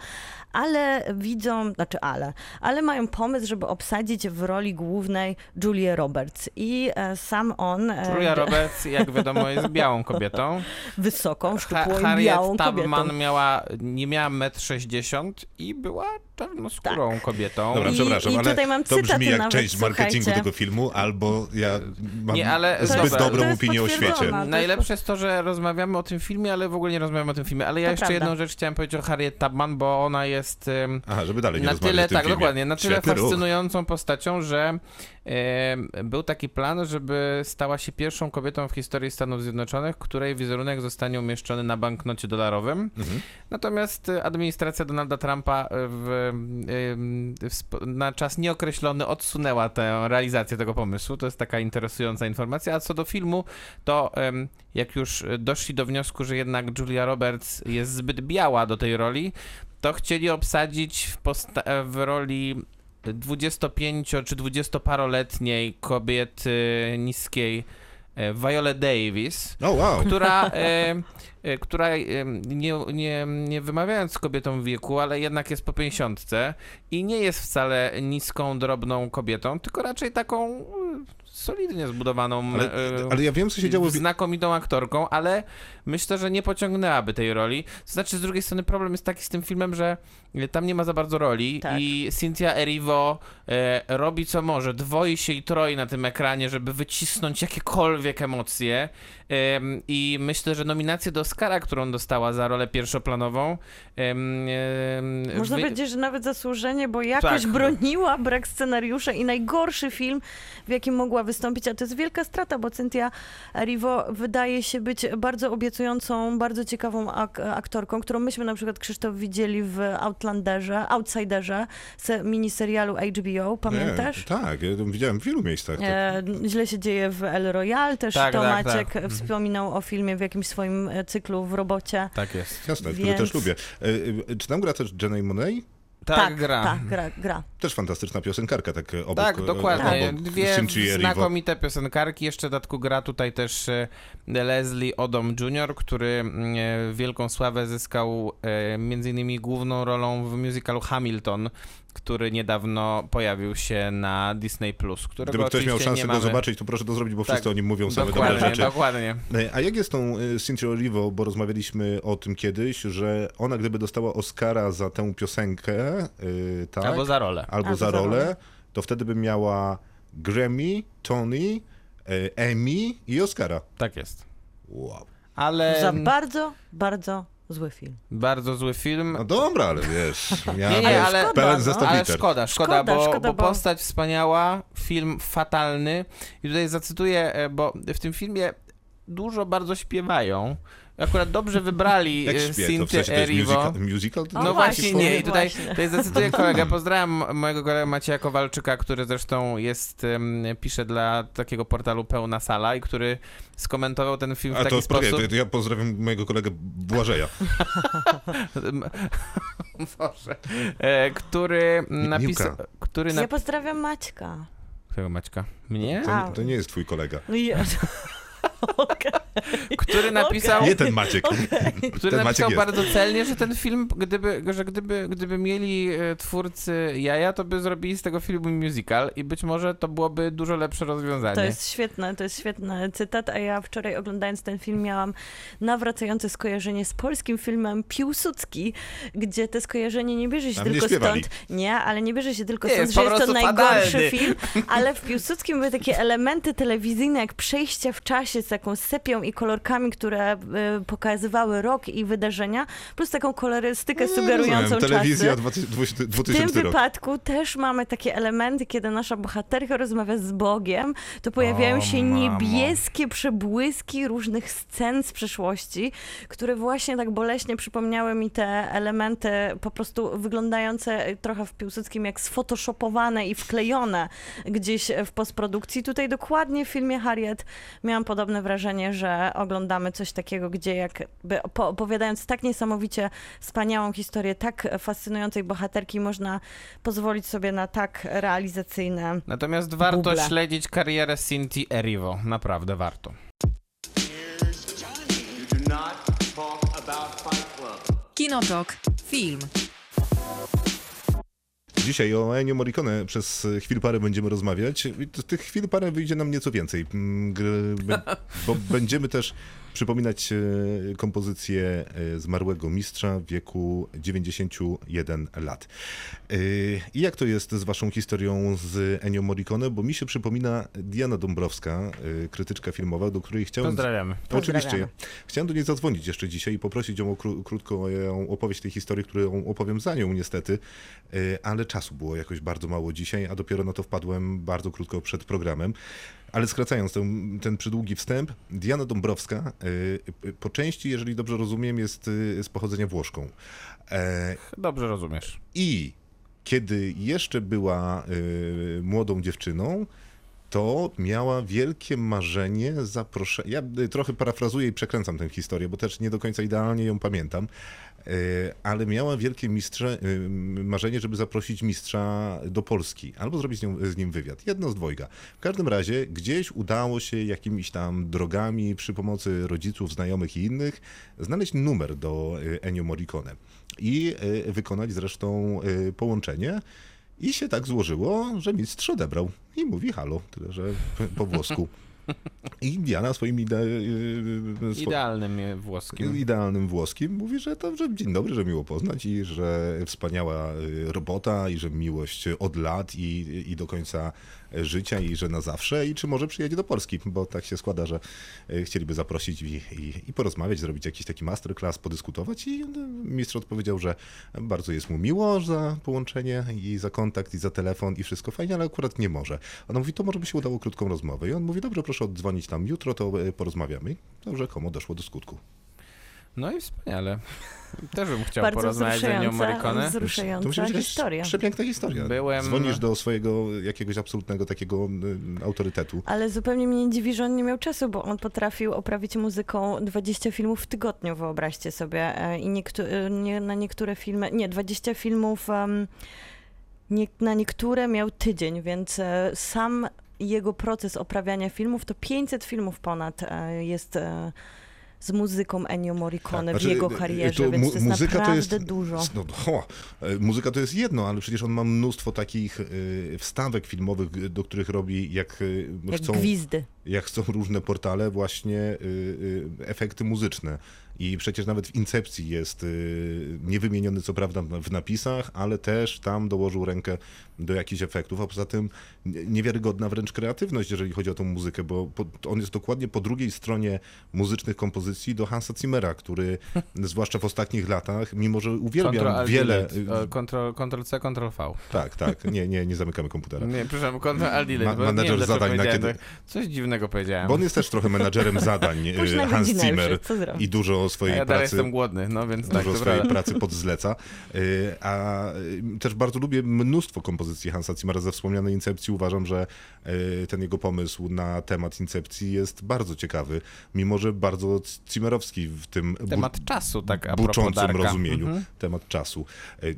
S3: ale widzą, znaczy ale, ale mają pomysł, żeby obsadzić w roli głównej Julię Roberts i e, sam on, e,
S4: Julia Roberts, jak wiadomo, jest białą kobietą.
S3: wysoką,
S4: Ha-
S3: szczupłą
S4: Harriet
S3: białą kobietą.
S4: Tubman miała, nie miała 1,60 m i była czarnoskórą kobietą.
S2: Dobra,
S3: I-
S2: przepraszam,
S3: i
S2: ale
S3: tutaj mam
S2: to brzmi jak
S3: nawet,
S2: część marketingu
S3: słuchajcie.
S2: tego filmu, albo ja mam
S4: Nie, ale-
S2: zbyt
S4: dobra,
S2: dobrą opinię o świecie.
S4: Najlepsze jest to, że rozmawiamy o tym filmie, ale w ogóle nie rozmawiamy o tym filmie. Ale ja
S3: To
S4: jeszcze
S3: prawda.
S4: jedną rzecz chciałem powiedzieć o Harriet Tubman, bo ona jest
S2: Aha, żeby dalej nie
S4: na tyle, tak,
S2: filmie.
S4: dokładnie, na tyle
S2: Świetny ruch.
S4: fascynującą postacią, że był taki plan, żeby stała się pierwszą kobietą w historii Stanów Zjednoczonych, której wizerunek zostanie umieszczony na banknocie dolarowym.
S2: Mhm.
S4: Natomiast administracja Donalda Trumpa w, w, sp- na czas nieokreślony odsunęła tę realizację tego pomysłu. To jest taka interesująca informacja. A co do filmu, to jak już doszli do wniosku, że jednak Julia Roberts jest zbyt biała do tej roli, to chcieli obsadzić w, w roli 25 czy 20-paroletniej kobiety niskiej Viola Davis
S2: O, wow.
S4: która, e, e, która e, nie, nie, nie wymawiając kobietą w wieku, ale jednak jest po pięćdziesiątce i nie jest wcale niską, drobną kobietą, tylko raczej taką e, solidnie zbudowaną,
S2: Ale,
S4: e,
S2: ale ja wiem, co się działo
S4: znakomitą aktorką, ale myślę, że nie pociągnęłaby tej roli. To znaczy, z drugiej strony problem jest taki z tym filmem, że e, tam nie ma za bardzo roli
S3: Tak.
S4: i Cynthia Erivo e, robi co może, dwoi się i troi na tym ekranie, żeby wycisnąć jakiekolwiek emocje Em, i myślę, że nominację do Oscara, którą dostała za rolę pierwszoplanową em,
S3: Można
S4: wy-
S3: powiedzieć, że nawet zasłużenie, bo jakoś
S4: Tak.
S3: broniła brak scenariusza i najgorszy film, w jakim mogła wystąpić, a to jest wielka strata, bo Cynthia Erivo wydaje się być bardzo obiecującą, bardzo ciekawą ak- aktorką, którą myśmy na przykład, Krzysztof, widzieli w Outlanderze, Outsiderze, se- miniserialu HBO, pamiętasz?
S2: Nie, tak, ja to widziałem w wielu miejscach. Tak.
S3: E, źle się dzieje w El Royale, też
S4: Tak,
S3: to
S4: tak,
S3: Maciek
S4: tak. Mhm.
S3: wspominał o filmie w jakimś swoim e, cyklu w robocie.
S4: Tak jest.
S2: Jasne, który
S3: więc-
S2: też lubię. E, e, Czy tam gra też Jenny Monet?
S4: Tak, gra.
S3: Tak, gra, gra.
S2: Też fantastyczna piosenkarka, tak obok
S4: Tak,
S2: e,
S4: dokładnie.
S2: obok
S4: Dwie znakomite piosenkarki. Jeszcze w dodatku gra tutaj też e, Leslie Odom Jr., który mm, e, wielką sławę zyskał między innymi główną rolą w musicalu Hamilton, który niedawno pojawił się na Disney+. Którego
S2: Gdyby ktoś miał
S4: oczywiście
S2: szansę
S4: nie
S2: go zobaczyć, to proszę to zrobić, bo
S4: Tak,
S2: wszyscy o nim mówią same dobre
S4: Dokładnie,
S2: rzeczy.
S4: dokładnie.
S2: E, A jak jest tą e, Cynthia Erivo, bo rozmawialiśmy o tym kiedyś, że ona gdyby dostała Oscara za tę piosenkę, e, tak,
S4: Albo za rolę.
S2: albo
S3: Albo
S2: za
S3: za
S2: rolę,
S3: rolę.
S2: to wtedy by miała Grammy, Tony, Emmy i Oscara.
S4: Tak jest.
S2: Wow.
S4: Ale
S3: Za bardzo, bardzo zły film.
S4: bardzo zły film.
S2: No dobra, ale wiesz, ja
S4: Nie, nie, ale-
S2: pełen
S3: Szkoda,
S2: zestaw
S4: Ale
S2: liter.
S4: szkoda, szkoda,
S3: Szkoda,
S4: bo,
S3: szkoda,
S4: bo
S3: bo-
S4: postać wspaniała, film fatalny. I tutaj zacytuję, e, bo w tym filmie dużo bardzo śpiewają. akurat dobrze wybrali
S2: to w
S4: Cynthia
S2: sensie to jest
S4: Erivo.
S2: musical? musical to
S4: No
S2: taki
S4: właśnie nie, i tutaj, tutaj zdecyduje kolega. Pozdrawiam mojego kolegę Macieja Kowalczyka, który zresztą jest, pisze dla takiego portalu Pełna Sala i który skomentował ten film w
S2: A
S4: taki
S2: to,
S4: sposób.
S2: poczekaj, to ja pozdrawiam mojego kolegę Błażeja.
S4: Boże. E, który napisał. Który
S3: Ja
S4: na...
S3: pozdrawiam Maćka.
S4: Którego Maćka? Mnie?
S2: To, to nie jest twój kolega.
S3: No i... Okej.
S4: Który napisał.
S2: Nie ten Maciek.
S4: Który
S2: Ten
S4: napisał
S2: Maciek
S4: bardzo celnie, że ten film, gdyby, że gdyby, gdyby mieli e, twórcy jaja, to by zrobili z tego filmu musical i być może to byłoby dużo lepsze rozwiązanie.
S3: To jest świetne, to jest świetny cytat, a ja wczoraj oglądając ten film miałam nawracające skojarzenie z polskim filmem Piłsudski, gdzie te skojarzenie nie bierze się
S2: Tam nie
S3: tylko
S2: śpiewali.
S3: stąd, nie, ale nie bierze się tylko
S4: Nie,
S3: stąd,
S4: jest
S3: że jest to najgorszy
S4: fatalny.
S3: film, ale w Piłsudskim były takie elementy telewizyjne, jak przejście w czasie z taką sepią i kolorkami, które y, pokazywały rok i wydarzenia, plus taką kolorystykę sugerującą
S2: Rozumiem, Telewizja
S3: czasy.
S2: 2000,
S3: W
S2: 2000
S3: tym
S2: rok.
S3: wypadku też mamy takie elementy, kiedy nasza bohaterka rozmawia z Bogiem, to pojawiają
S4: O,
S3: się
S4: mamo.
S3: niebieskie przebłyski różnych scen z przeszłości, które właśnie tak boleśnie przypomniały mi te elementy po prostu wyglądające trochę w Piłsudskim jak sfotoshopowane i wklejone gdzieś w postprodukcji. Tutaj dokładnie w filmie Harriet miałam podobne wrażenie, że oglądamy coś takiego, gdzie jakby opo- opowiadając tak niesamowicie wspaniałą historię tak fascynującej bohaterki, można pozwolić sobie na tak realizacyjne.
S4: Natomiast warto
S3: Buble.
S4: śledzić karierę Cinti Erivo. Naprawdę warto.
S1: Kinotok. Film.
S2: Dzisiaj o Ennio Morricone przez chwil parę będziemy rozmawiać. Tych chwil parę wyjdzie nam nieco więcej, mm, bo będziemy też przypominać e, kompozycję e, zmarłego mistrza w wieku 91 lat. E, I jak to jest z waszą historią z Ennio Morricone? Bo mi się przypomina Diana Dąbrowska, krytyczka filmowa, do której chciałem...
S4: Pozdrawiamy.
S2: Oczywiście.
S3: Pozdrawiamy.
S2: Chciałem do niej zadzwonić jeszcze dzisiaj i poprosić ją o kró- krótką opowieść tej historii, którą opowiem za nią niestety, ale czasu było jakoś bardzo mało dzisiaj, a dopiero na to wpadłem bardzo krótko przed programem. Ale skracając ten, ten przydługi wstęp, Diana Dąbrowska y, y, po części, jeżeli dobrze rozumiem, jest y, z pochodzenia Włoszką. E,
S4: Dobrze rozumiesz.
S2: I kiedy jeszcze była młodą dziewczyną, to miała wielkie marzenie zaproszenia. Ja trochę parafrazuję i przekręcam tę historię, bo też nie do końca idealnie ją pamiętam. Y, Ale miała wielkie mistrze, y, marzenie, żeby zaprosić mistrza do Polski albo zrobić z, nią, z nim wywiad. Jedno z dwojga. W każdym razie gdzieś udało się jakimiś tam drogami przy pomocy rodziców, znajomych i innych znaleźć numer do Ennio Morricone i y, wykonać zresztą połączenie. I się tak złożyło, że mistrz odebrał i mówi halo, tyle że po włosku. I Diana swoim ide, y, swo-
S4: Idealnym e, włoskim.
S2: idealnym włoskim mówi, że to że dzień dobry, że miło poznać i że wspaniała y, robota i że miłość od lat i, i do końca życia i że na zawsze i czy może przyjedzie do Polski, bo tak się składa, że y, chcieliby zaprosić i, i, i porozmawiać, zrobić jakiś taki masterclass, podyskutować i y, mistrz odpowiedział, że bardzo jest mu miło za połączenie i za kontakt i za telefon i wszystko fajnie, ale akurat nie może. Ona mówi, to może by się udało krótką rozmowę i on mówi, dobrze, proszę oddzwonić tam jutro, to y, porozmawiamy. I to rzekomo doszło do skutku.
S4: No i wspaniale. Też bym chciał
S3: Bardzo
S4: porozmawiać z
S3: wzruszająca,
S4: Morricone.
S2: To
S3: wzruszająca
S2: musi być
S3: historia.
S2: Przepiękna historia.
S4: Byłem-
S2: Dzwonisz do swojego jakiegoś absolutnego takiego y, autorytetu.
S3: Ale zupełnie mnie nie dziwi, że on nie miał czasu, bo on potrafił oprawić muzyką 20 filmów w tygodniu, wyobraźcie sobie. E, I niektó- e, nie, na niektóre filmy, nie, 20 filmów em, nie, na niektóre miał tydzień, więc e, sam jego proces oprawiania filmów to 500 filmów ponad jest z muzyką Ennio Morricone
S2: Znaczy,
S3: w jego
S2: y,
S3: karierze,
S2: to
S3: więc to jest
S2: muzyka to
S3: naprawdę
S2: jest-
S3: dużo.
S2: No, ho, e, muzyka to jest jedno, ale przecież on ma mnóstwo takich y, wstawek filmowych, y, do których robi, jak, y,
S3: Jak
S2: chcą,
S3: gwizdy.
S2: jak chcą różne portale, właśnie y, y, efekty muzyczne. I przecież nawet w Incepcji jest y, niewymieniony co prawda w napisach, ale też tam dołożył rękę do jakichś efektów, a poza tym nie- niewiarygodna wręcz kreatywność, jeżeli chodzi o tą muzykę, bo on jest dokładnie po drugiej stronie muzycznych kompozycji do Hansa Zimmera, który zwłaszcza w ostatnich latach, mimo że uwielbiam
S4: Ctrl,
S2: wiele...
S4: Delete. O, Ctrl, Ctrl C, Ctrl V.
S2: Tak, tak, nie, nie, nie zamykamy komputera.
S4: Nie, przepraszam, Ctrl Alt Delete,
S2: Ma-
S4: wiem, dlaczego
S2: zadań na kiedy-
S4: tak. Coś dziwnego powiedziałem.
S2: Bo on jest też trochę menadżerem zadań, y, Hans Zimmer. I dużo dużo swojej
S4: ja
S2: pracy
S4: jestem głodny, no więc tak,
S2: dużo
S4: to
S2: swojej
S4: prawda.
S2: pracy podzleca. Y, A y, też bardzo lubię mnóstwo kompozycji Hansa Zimmera ze wspomnianej Incepcji. Uważam, że y, ten jego pomysł na temat Incepcji jest bardzo ciekawy, mimo że bardzo Zimmerowski w tym
S4: Temat czasu, tak a
S2: buczącym rozumieniu.
S4: Mhm.
S2: Temat czasu.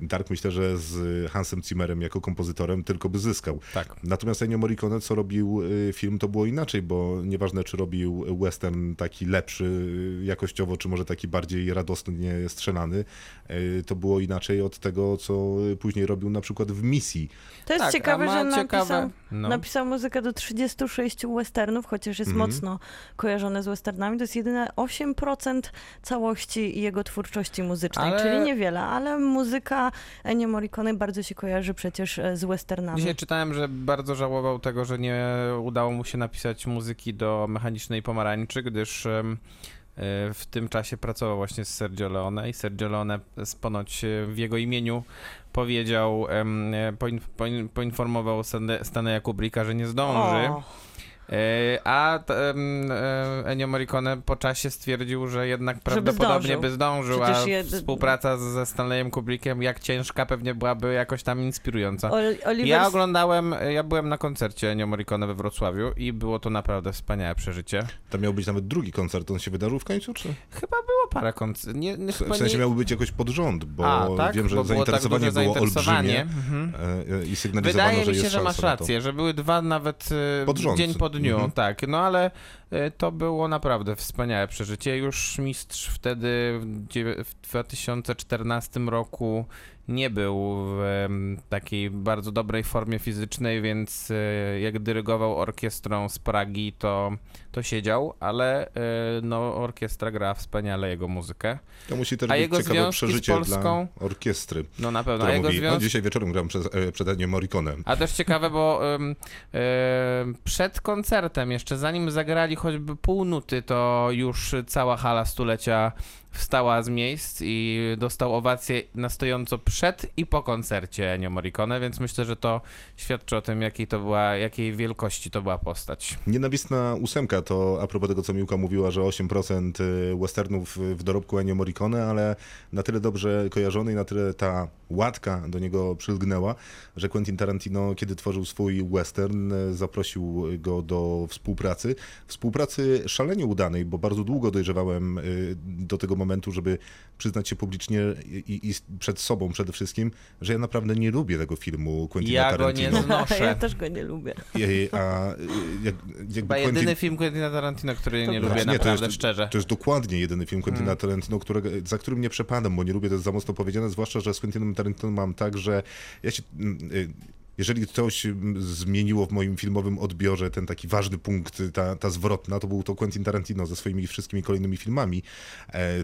S2: Dark myślę, że z Hansem Zimmerem jako kompozytorem tylko by zyskał.
S4: Tak.
S2: Natomiast Ennio Morricone, co robił film, to było inaczej, bo nieważne, czy robił western taki lepszy jakościowo, czy może taki bardziej radosnie strzelany, y, to było inaczej od tego, co później robił na przykład w Misji.
S3: To jest
S4: Tak,
S3: ciekawe, że napisał,
S4: ciekawe- no.
S3: napisał muzykę do 36 westernów, chociaż jest
S2: Mhm.
S3: mocno kojarzony z westernami. To jest jedyne 8% całości jego twórczości muzycznej,
S4: Ale-
S3: czyli niewiele, ale muzyka Ennio Morricone bardzo się kojarzy przecież e, z westernami.
S4: Dzisiaj czytałem, że bardzo żałował tego, że nie udało mu się napisać muzyki do Mechanicznej Pomarańczy, gdyż e, w tym czasie pracował właśnie z Sergio Leone i Sergio Leone ponoć e, w jego imieniu powiedział, e, poin, poin, poinformował Stanley- Stanleya Kubricka, że nie zdąży.
S3: O,
S4: E, A t- em, e, Ennio Morricone po czasie stwierdził, że jednak prawdopodobnie
S3: zdążył.
S4: by zdążył, a współpraca ze Stanleyem Kubrickiem, jak ciężka, pewnie byłaby jakoś tam inspirująca.
S3: Ol- Oliver
S4: Ja oglądałem, ja byłem na koncercie Ennio Morricone we Wrocławiu i było to naprawdę wspaniałe przeżycie.
S2: Tam miał być nawet drugi koncert, on się wydarzył w końcu, czy?
S4: Chyba było parę koncertów. Nie, nie,
S2: W, sensie
S4: nie...
S2: miał być jakoś pod rząd, bo
S4: A, tak?
S2: wiem, że
S4: Bo było tak
S2: zainteresowanie
S4: duże
S2: było
S4: zainteresowanie.
S2: olbrzymie
S4: Mhm.
S2: e, e, i sygnalizowano,
S4: Wydaje
S2: że
S4: mi się,
S2: jest
S4: że masz
S2: to.
S4: rację, że były dwa nawet e,
S2: Pod rząd.
S4: dzień po dniu,
S2: Mhm.
S4: tak. No ale e, to było naprawdę wspaniałe przeżycie. Już mistrz wtedy w 2014 roku nie był w takiej bardzo dobrej formie fizycznej, więc e, jak dyrygował orkiestrą z Pragi, to, to siedział, ale e, no, orkiestra gra wspaniale jego muzykę.
S2: To musi też
S4: A
S2: być
S4: jego
S2: ciekawe przeżycie
S4: Polską?
S2: dla orkiestry,
S4: No na pewno. A jego
S2: mówi, no dzisiaj wieczorem gram przez, e, przed Ennio Morricone.
S4: A też ciekawe, bo przed koncertem, jeszcze zanim zagrali choćby pół nuty, to już cała hala stulecia wstała z miejsc i dostał owację na stojąco przed i po koncercie Ennio Morricone, więc myślę, że to świadczy o tym, jakiej to była, jakiej wielkości to była postać.
S2: Nienawistna ósemka to a propos tego, co Miłka mówiła, że 8% westernów w dorobku Ennio Morricone, ale na tyle dobrze kojarzony i na tyle ta łatka do niego przylgnęła, że Quentin Tarantino, kiedy tworzył swój western, e, zaprosił go do współpracy. Współpracy szalenie udanej, bo bardzo długo dojrzewałem do tego momentu, żeby przyznać się publicznie i, i przed sobą przede wszystkim, że ja naprawdę nie lubię tego filmu Quentina
S4: Ja go nie
S2: Tarantino.
S4: znoszę.
S3: ja też go nie lubię.
S2: I- A y, jak, jakby
S4: Chyba
S2: Quentin-
S4: jedyny film Quentina Tarantino, który
S3: To
S4: nie lubię
S2: nie, to
S4: naprawdę
S2: jest-
S4: szczerze.
S2: To jest dokładnie jedyny film Quentina
S4: Hmm.
S2: Tarantino, którego, za którym nie przepadam, bo nie lubię, to jest za mocno powiedziane, zwłaszcza, że z Quentinem Tarantino mam tak, że ja się... mm, y, Jeżeli coś zmieniło w moim filmowym odbiorze ten taki ważny punkt, ta, ta zwrotna, to był to Quentin Tarantino ze swoimi wszystkimi kolejnymi filmami. E,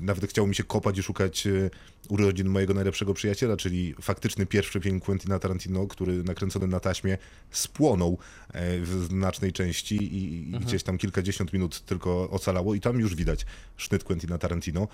S2: Nawet chciało mi się kopać i szukać e, urodzin mojego najlepszego przyjaciela, czyli faktyczny pierwszy film Quentina Tarantino, który nakręcony na taśmie spłonął e, w znacznej części i, i gdzieś tam kilkadziesiąt minut tylko ocalało i tam już widać sznyt Quentina Tarantino.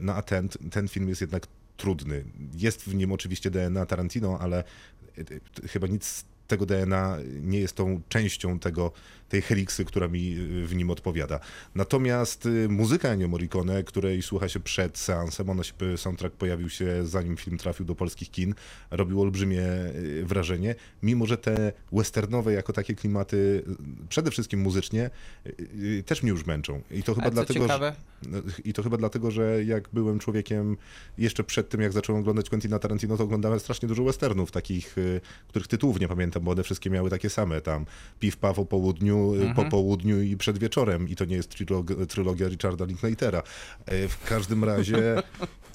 S2: No a ten, ten film jest jednak trudny. Jest w nim oczywiście DNA Tarantino, ale e, e, chyba nic z tego DNA nie jest tą częścią tego, tej heliksy, która mi y, w nim odpowiada. Natomiast y, muzyka Ennio Morricone, której słucha się przed seansem, ona się, soundtrack pojawił się zanim film trafił do polskich kin, robił olbrzymie y, wrażenie, mimo że te westernowe jako takie klimaty, y, przede wszystkim muzycznie, y, y, też mnie już męczą. I to chyba dlatego,
S4: ciekawe,
S2: że, i to chyba dlatego, że jak byłem człowiekiem jeszcze przed tym, jak zacząłem oglądać Quentina Tarantino, to oglądałem strasznie dużo westernów, takich, y, których tytułów nie pamiętam, bo one wszystkie miały takie same, tam Piw Paw o południu, y, po południu i przed wieczorem i to nie jest trylog- trylogia Richarda Linklatera. Y, W każdym razie y,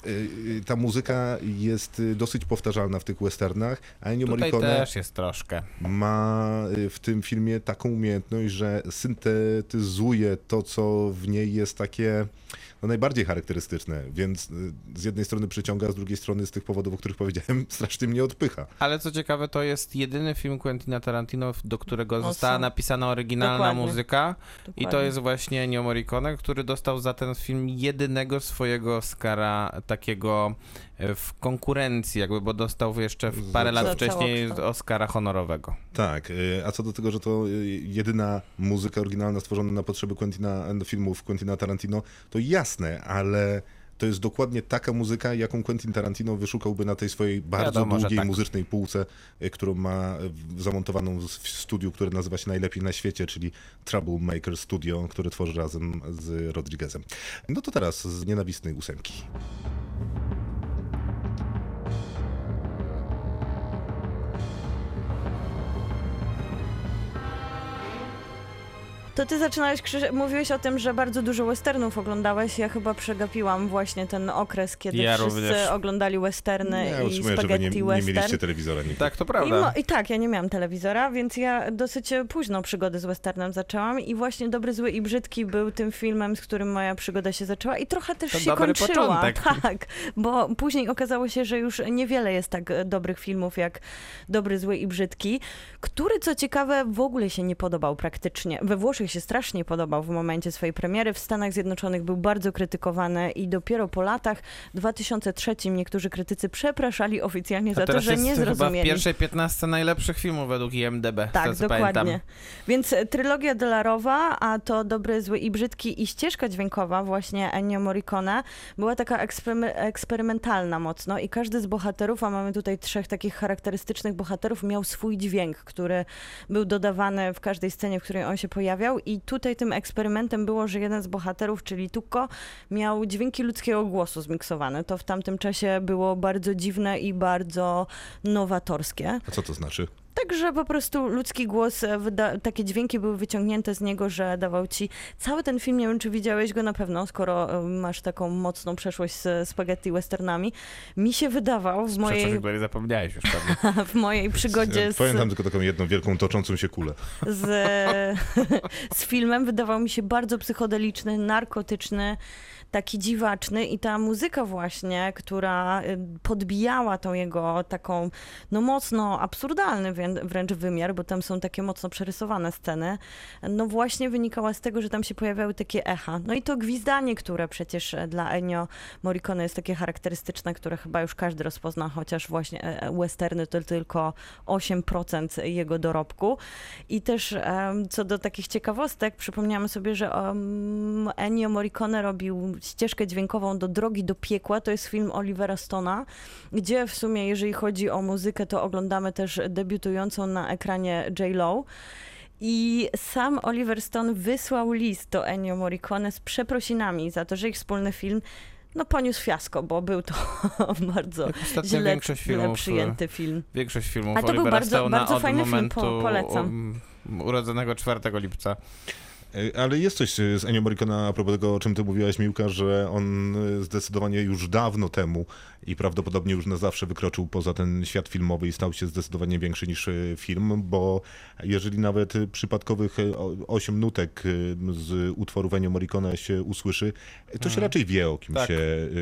S2: y, ta muzyka jest dosyć powtarzalna w tych westernach, a Ennio
S4: tutaj
S2: Morricone
S4: też jest troszkę.
S2: ma w tym filmie taką umiejętność, że syntetyzuje to, co w niej jest takie no, najbardziej charakterystyczne, więc y, z jednej strony przyciąga, z drugiej strony z tych powodów, o których powiedziałem, strasznie mnie odpycha.
S4: Ale co ciekawe, to jest jedyny film Quentina Tarantino, do którego została napisana oryginalna
S3: Dokładnie.
S4: muzyka. I to
S3: Dokładnie.
S4: jest właśnie Ennio Morricone, który dostał za ten film jedynego swojego Oscara takiego w konkurencji, jakby, bo dostał jeszcze parę lat wcześniej. Oscara honorowego.
S2: Tak, y, a co do tego, że to y, jedyna muzyka oryginalna stworzona na potrzeby Quentina, filmów Quentina Tarantino, to jasne, ale to jest dokładnie taka muzyka, jaką Quentin Tarantino wyszukałby na tej swojej bardzo
S4: Wiadomo,
S2: długiej
S4: tak.
S2: muzycznej półce, y, którą ma zamontowaną w w studiu, które nazywa się najlepiej na świecie, czyli Troublemaker Studio, które tworzy razem z Rodriguezem. No to teraz z nienawistnej ósemki.
S3: To ty zaczynałeś, Krzyż... mówiłeś o tym, że bardzo dużo westernów oglądałeś. Ja chyba przegapiłam właśnie ten okres, kiedy
S4: Ja
S3: wszyscy
S4: również.
S3: oglądali westerny
S2: Ja
S3: i
S2: że wy nie,
S3: spaghetti
S2: nie
S3: western.
S2: mieliście telewizora nigdy.
S4: Tak, to
S3: I,
S4: prawda.
S3: mo- I tak, ja nie miałam telewizora, więc ja dosyć późno przygodę z westernem zaczęłam i właśnie Dobry, Zły i Brzydki był tym filmem, z którym moja przygoda się zaczęła i trochę też
S4: To
S3: się
S4: dobry
S3: kończyła.
S4: początek.
S3: Tak, bo później okazało się, że już niewiele jest tak e, dobrych filmów jak Dobry, Zły i Brzydki, który co ciekawe w ogóle się nie podobał praktycznie. We Włoszech się strasznie podobał w momencie swojej premiery, w Stanach Zjednoczonych był bardzo krytykowany i dopiero po latach, w 2003 niektórzy krytycy przepraszali oficjalnie za to, że nie
S4: chyba w
S3: zrozumieli.
S4: pierwszej 15 najlepszych filmów według IMDB.
S3: Tak,
S4: co
S3: dokładnie.
S4: Pamiętam.
S3: Więc e, trylogia Dolarowa, a to Dobry, Zły i Brzydki i ścieżka dźwiękowa właśnie Ennio Morricone była taka eksperyme- eksperymentalna mocno i każdy z bohaterów, a mamy tutaj trzech takich charakterystycznych bohaterów, miał swój dźwięk, który był dodawany w każdej scenie, w której on się pojawiał i tutaj tym eksperymentem było, że jeden z bohaterów, czyli Tucco, miał dźwięki ludzkiego głosu zmiksowane. To w tamtym czasie było bardzo dziwne i bardzo nowatorskie.
S2: A co to znaczy?
S3: Także po prostu ludzki głos, e, wyda- takie dźwięki były wyciągnięte z niego, że dawał ci cały ten film. Nie wiem, czy widziałeś go na pewno, skoro e, masz taką mocną przeszłość z spaghetti westernami. Mi się wydawał w mojej,
S4: której zapomniałeś już pewnie.
S3: w mojej przygodzie z,
S2: Pamiętam tylko taką jedną wielką toczącą się kulę.
S3: z, z filmem, wydawał mi się bardzo psychodeliczny, narkotyczny, taki dziwaczny i ta muzyka właśnie, która y, podbijała tą jego taką, no mocno absurdalny wrę- wręcz wymiar, bo tam są takie mocno przerysowane sceny, no właśnie wynikała z tego, że tam się pojawiały takie echa. No i to gwizdanie, które przecież e, dla Ennio Morricone jest takie charakterystyczne, które chyba już każdy rozpozna, chociaż właśnie e, westerny to tylko 8% jego dorobku. I też co do takich ciekawostek, przypomniałam sobie, że Ennio Morricone robił ścieżkę dźwiękową do Drogi do Piekła. To jest film Olivera Stona, gdzie w sumie, jeżeli chodzi o muzykę, to oglądamy też debiutującą na ekranie J-Lo. I sam Oliver Stone wysłał list do Ennio Morricone z przeprosinami za to, że ich wspólny film no poniósł fiasko, bo był to bardzo
S4: ostatnio
S3: źle,
S4: filmów,
S3: przyjęty film.
S4: Większość filmów
S3: A to był
S4: Olivera
S3: bardzo-
S4: Stone'a
S3: bardzo fajny film, po- polecam.
S4: um, urodzonego 4 lipca.
S2: E, Ale jest coś z Ennio Morricone a propos tego, o czym ty mówiłaś, Miłka, że on e, zdecydowanie już dawno temu i prawdopodobnie już na zawsze wykroczył poza ten świat filmowy i stał się zdecydowanie większy niż e, film, bo jeżeli nawet e, przypadkowych e, o- osiem nutek e, z utworów Ennio Morricone się usłyszy, e, to się raczej wie, o kim,
S4: Tak.
S2: się,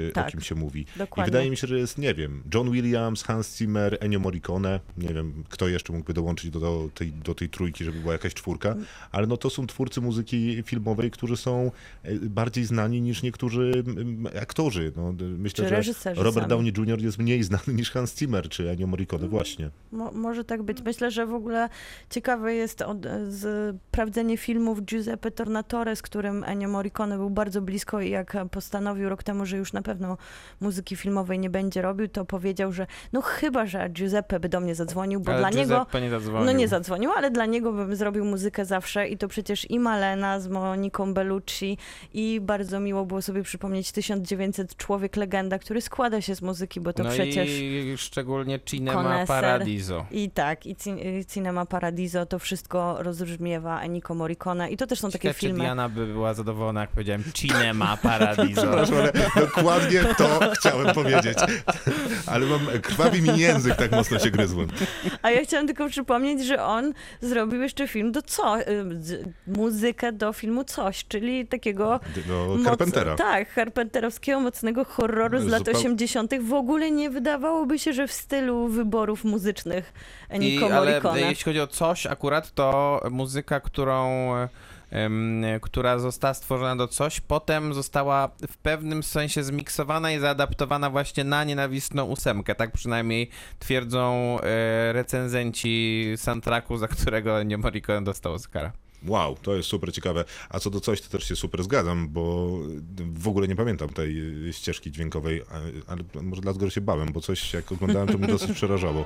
S2: e,
S3: Tak.
S2: o kim się mówi. I
S3: Dokładnie.
S2: wydaje mi się, że jest, nie wiem, John Williams, Hans Zimmer, Ennio Morricone, nie wiem, kto jeszcze mógłby dołączyć do, do, tej, do tej trójki, żeby była jakaś czwórka, ale no to są twórcy muzyki filmowej, którzy są e, bardziej znani niż niektórzy aktorzy. No, myślę,
S3: Czy
S2: że
S3: reżyserzy
S2: Robert
S3: sami.
S2: Downey Jr. jest mniej znany niż Hans Zimmer czy Ennio Morricone właśnie.
S3: Mo, może tak być. Myślę, że w ogóle ciekawe jest od, z, sprawdzenie filmów Giuseppe Tornatore, z którym Ennio Morricone był bardzo blisko i jak postanowił rok temu, że już na pewno muzyki filmowej nie będzie robił, to powiedział, że no chyba, że Giuseppe by do mnie zadzwonił, bo
S4: Ale
S3: dla niego...
S4: Giuseppe nie zadzwonił.
S3: No nie zadzwonił, ale dla niego bym zrobił muzykę zawsze i to przecież i Malena z Moniką Bellucci i bardzo miło było sobie przypomnieć 1900 Człowiek Legenda, który składa się z muzyki, bo to
S4: no
S3: przecież...
S4: i szczególnie Cinema
S3: Koneser.
S4: Paradiso.
S3: I tak, i Cin- i Cinema Paradiso, to wszystko rozbrzmiewa Ennio Morricone i to też są takie
S4: Ciekawe, czy
S3: filmy.
S4: Diana by była zadowolona, jak powiedziałem Cinema Paradiso.
S2: Dokładnie to chciałem powiedzieć. Ale mam, krwawi mi język, tak mocno się gryzłem.
S3: A ja chciałam tylko przypomnieć, że on zrobił jeszcze film do co? Y, muzykę do filmu Coś, czyli takiego
S2: Do
S3: moc-
S2: Carpentera.
S3: Tak, carpenterowskiego mocnego horroru z lat
S2: Zupeł-
S3: 80. W ogóle nie wydawałoby się, że w stylu wyborów muzycznych
S4: I,
S3: Ennio
S4: ale jeśli chodzi o coś, akurat to muzyka, którą która została stworzona do coś, potem została w pewnym sensie zmiksowana i zaadaptowana właśnie na nienawistną ósemkę. Tak przynajmniej twierdzą e, recenzenci soundtracku, za którego Ennio Morricone dostał Oscara.
S2: Wow, to jest super ciekawe. A co do coś, to też się super zgadzam, bo w ogóle nie pamiętam tej ścieżki dźwiękowej, ale może dlatego się bałem, bo coś jak oglądałem, to mnie dosyć przerażało.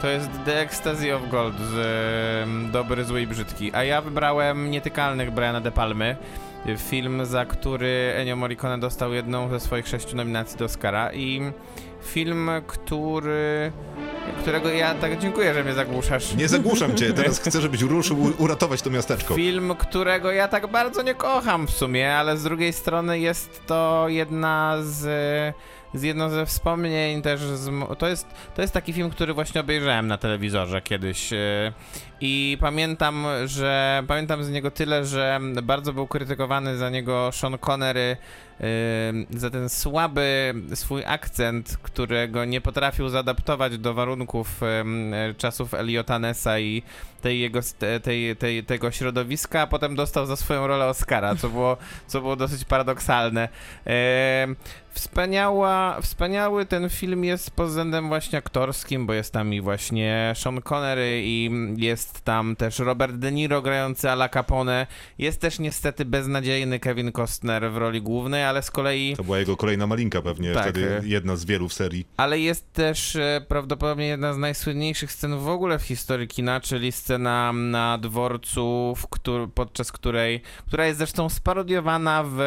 S4: To jest The Ecstasy of Gold z Dobry, Zły i Brzydki. A ja wybrałem Nietykalnych Briana De Palmy. Film, za który Ennio Morricone dostał jedną ze swoich sześciu nominacji do Oscara i film, który... którego ja tak dziękuję, że mnie zagłuszasz.
S2: Nie zagłuszam cię, teraz chcę, żebyś ruszył uratować to miasteczko.
S4: Film, którego ja tak bardzo nie kocham w sumie, ale z drugiej strony jest to jedna z, z jedno ze wspomnień też z, to jest, to jest taki film, który właśnie obejrzałem na telewizorze kiedyś e, i pamiętam, że pamiętam z niego tyle, że bardzo był krytykowany za niego Sean Connery e, za ten słaby swój akcent, którego nie potrafił zaadaptować do warunków e, czasów Eliota Nessa i tej jego, tej, tej, tego środowiska, a potem dostał za swoją rolę Oscara, co było, co było dosyć paradoksalne. E, wspaniała, wspaniały ten film jest pod względem właśnie aktorskim, bo jest tam i właśnie Sean Connery i jest tam też Robert De Niro grający Ala Capone. Jest też niestety beznadziejny Kevin Costner w roli głównej, ale z kolei...
S2: To była jego kolejna malinka pewnie,
S4: Tak.
S2: wtedy jedna z wielu w serii.
S4: Ale jest też e, prawdopodobnie jedna z najsłynniejszych scen w ogóle w historii kina, czyli scena na dworcu, w któr- podczas której, która jest zresztą sparodiowana w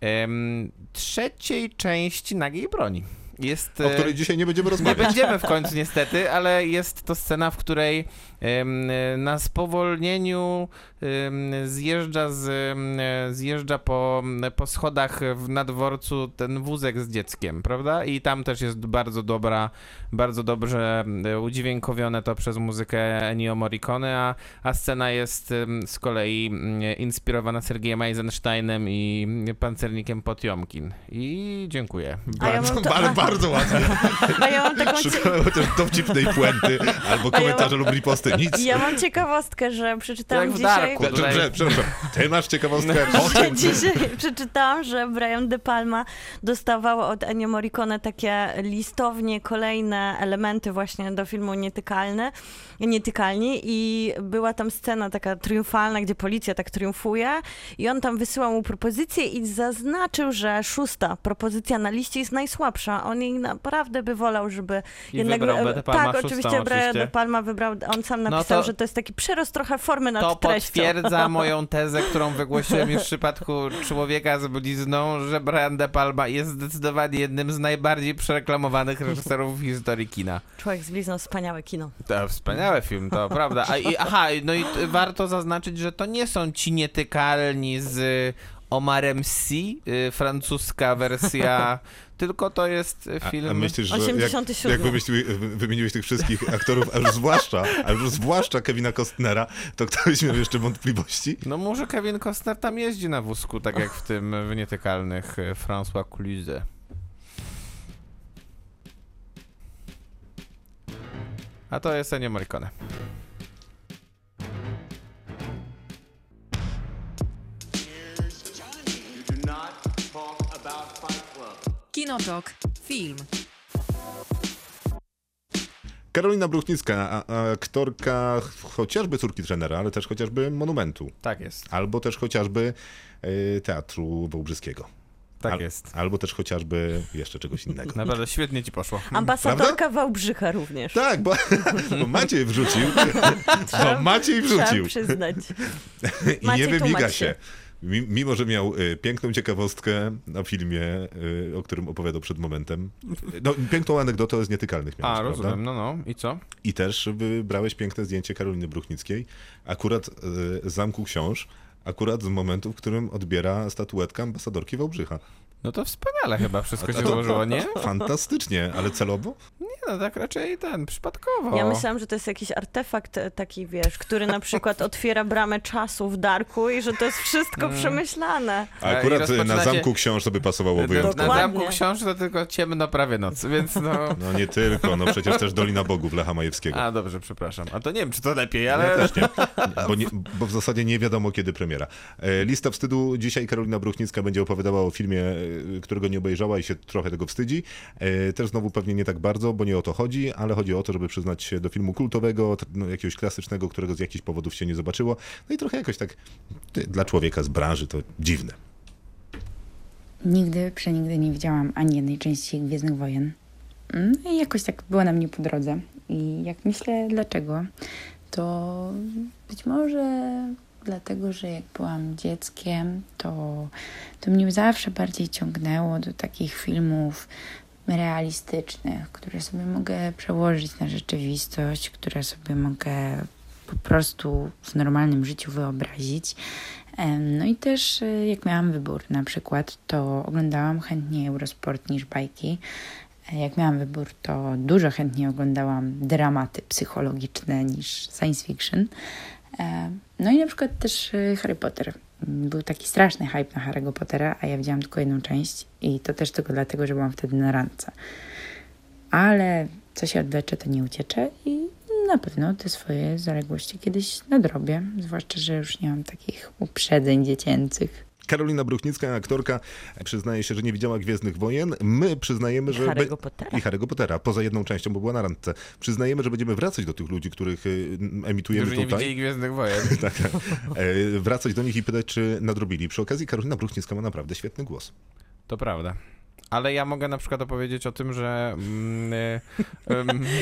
S4: em, trzeciej części Nagiej Broni. Jest,
S2: O
S4: e,
S2: której dzisiaj nie będziemy
S4: nie
S2: rozmawiać.
S4: będziemy w końcu niestety, ale jest to scena, w której na spowolnieniu zjeżdża, z, zjeżdża po, po schodach w nadworcu ten wózek z dzieckiem, prawda? I tam też jest bardzo dobra, bardzo dobrze udźwiękowione to przez muzykę Ennio Morricone, a, a scena jest z kolei inspirowana Sergejem Eisensteinem i pancernikiem Potiomkin. I dziękuję.
S3: A ja mam
S2: Bardzo,
S3: to-
S2: bardzo, bardzo łatwo.
S3: A ja mam taką
S2: Szukałem chociaż dowcipnej puenty albo komentarza lub riposty. Nic.
S3: ja mam ciekawostkę, że przeczytałam
S4: Jak w
S3: dzisiaj...
S4: Darku.
S2: Prze- prze- Przepraszam, ty masz ciekawostkę o
S3: dzisiaj przeczytałam, że Brian De Palma dostawał od Ennio Morricone takie listownie kolejne elementy właśnie do filmu Nietykalny, Nietykalni i była tam scena taka triumfalna, gdzie policja tak triumfuje i on tam wysyłał mu propozycję i zaznaczył, że szósta propozycja na liście jest najsłabsza. On jej naprawdę by wolał, żeby
S4: I wybrał De Palma
S3: Tak,
S4: szóstą
S3: oczywiście Brian
S4: oczywiście.
S3: De Palma wybrał, on sam
S4: No
S3: napisał,
S4: to-
S3: że to jest taki przerost trochę formy nad
S4: To
S3: treścią.
S4: potwierdza moją tezę, którą wygłosiłem już w przypadku Człowieka z blizną, że Brian De Palma jest zdecydowanie jednym z najbardziej przereklamowanych reżyserów w historii kina.
S3: Człowiek z blizną, wspaniałe kino.
S4: To wspaniały film, to prawda. A, i, aha, no i warto zaznaczyć, że to nie są ci nietykalni z Omarem Sy, y, francuska wersja, tylko to jest y,
S2: A,
S4: film...
S2: a myślisz, że jak,
S3: 87.
S2: jak wymyślił, wy- wymieniłeś tych wszystkich aktorów, a już zwłaszcza, a już zwłaszcza Kevina Costnera, to ktoś miał jeszcze wątpliwości?
S4: No może Kevin Costner tam jeździ na wózku, tak jak w tym w Nietykalnych y, François Cluze. A to jest Ennio Morricone.
S1: Kinotok. Film.
S2: Karolina Bruchnicka, aktorka chociażby córki trenera, ale też chociażby Monumentu.
S4: Tak jest,
S2: Albo też chociażby e, Teatru Wałbrzyskiego.
S4: tak
S2: Al-
S4: jest.
S2: Albo też chociażby jeszcze czegoś innego.
S4: Naprawdę świetnie ci poszło.
S3: Ambasadorka Wałbrzycha również.
S2: Tak, bo, bo Maciej wrzucił. Bo Maciej
S3: Trzeba
S2: wrzucił.
S3: przyznać.
S2: I
S3: Maciej,
S2: nie wymiga się.
S3: się.
S2: Mi- Mimo, że miał y, piękną ciekawostkę na filmie, y, o którym opowiadał przed momentem. No, piękną anegdotę z nietykalnych miałeś,
S4: A,
S2: prawda?
S4: rozumiem, no no. I co?
S2: I też wybrałeś piękne zdjęcie Karoliny Bruchnickiej, akurat y, z Zamku Książ, akurat z momentu, w którym odbiera statuetkę ambasadorki Wałbrzycha.
S4: No to wspaniale chyba wszystko się ułożyło, nie?
S2: Fantastycznie, ale celowo?
S4: Nie no, tak raczej ten, przypadkowo.
S3: Ja myślałam, że to jest jakiś artefakt e, taki, wiesz, który na przykład otwiera bramę czasu w Darku i że to jest wszystko przemyślane.
S2: A akurat na Zamku Książ to by pasowało
S4: Na,
S2: wyjątkowo.
S4: na
S3: Dokładnie.
S4: zamku książ to tylko ciemno prawie noc, więc no...
S2: No nie tylko, no przecież też Dolina Bogów Lecha Majewskiego.
S4: A, dobrze, przepraszam. A to nie wiem, czy to lepiej, ale...
S2: Ja też nie, bo, nie, bo w zasadzie nie wiadomo kiedy premiera. E, Lista wstydu. Dzisiaj Karolina Bruchnicka będzie opowiadała o filmie, e, którego nie obejrzała i się trochę tego wstydzi. E, Też znowu pewnie nie tak bardzo, bo nie o to chodzi, ale chodzi o to, żeby przyznać się do filmu kultowego, no, jakiegoś klasycznego, którego z jakichś powodów się nie zobaczyło. No i trochę jakoś tak dla człowieka z branży to dziwne.
S7: Nigdy, przenigdy nie widziałam ani jednej części Gwiezdnych Wojen. No i jakoś tak było na mnie po drodze. I jak myślę dlaczego, to być może dlatego, że jak byłam dzieckiem, to, to mnie zawsze bardziej ciągnęło do takich filmów realistycznych, które sobie mogę przełożyć na rzeczywistość, które sobie mogę po prostu w normalnym życiu wyobrazić. No i też e, jak miałam wybór na przykład, to oglądałam chętniej Eurosport niż bajki. E, Jak miałam wybór, to dużo chętniej oglądałam dramaty psychologiczne niż science fiction. E, No i na przykład też e, Harry Potter. Był taki straszny hype na Harry'ego Pottera, a ja widziałam tylko jedną część i to też tylko dlatego, że byłam wtedy na randce. Ale co się odwlecze, to nie uciecze i na pewno te swoje zaległości kiedyś nadrobię, zwłaszcza, że już nie mam takich uprzedzeń dziecięcych.
S2: Karolina Bruchnicka, aktorka, przyznaje się, że nie widziała Gwiezdnych Wojen. My przyznajemy, że...
S3: Harry'ego Pottera.
S2: I Harry'ego Pottera, poza jedną częścią, bo była na randce. Przyznajemy, że będziemy wracać do tych ludzi, których y, emitujemy
S4: Którzy nie
S2: tutaj.
S4: widzieli Gwiezdnych Wojen.
S2: tak, e, wracać do nich i pytać, czy nadrobili. Przy okazji Karolina Bruchnicka ma naprawdę świetny głos.
S4: To prawda. Ale ja mogę na przykład opowiedzieć o tym, że... Mm, y,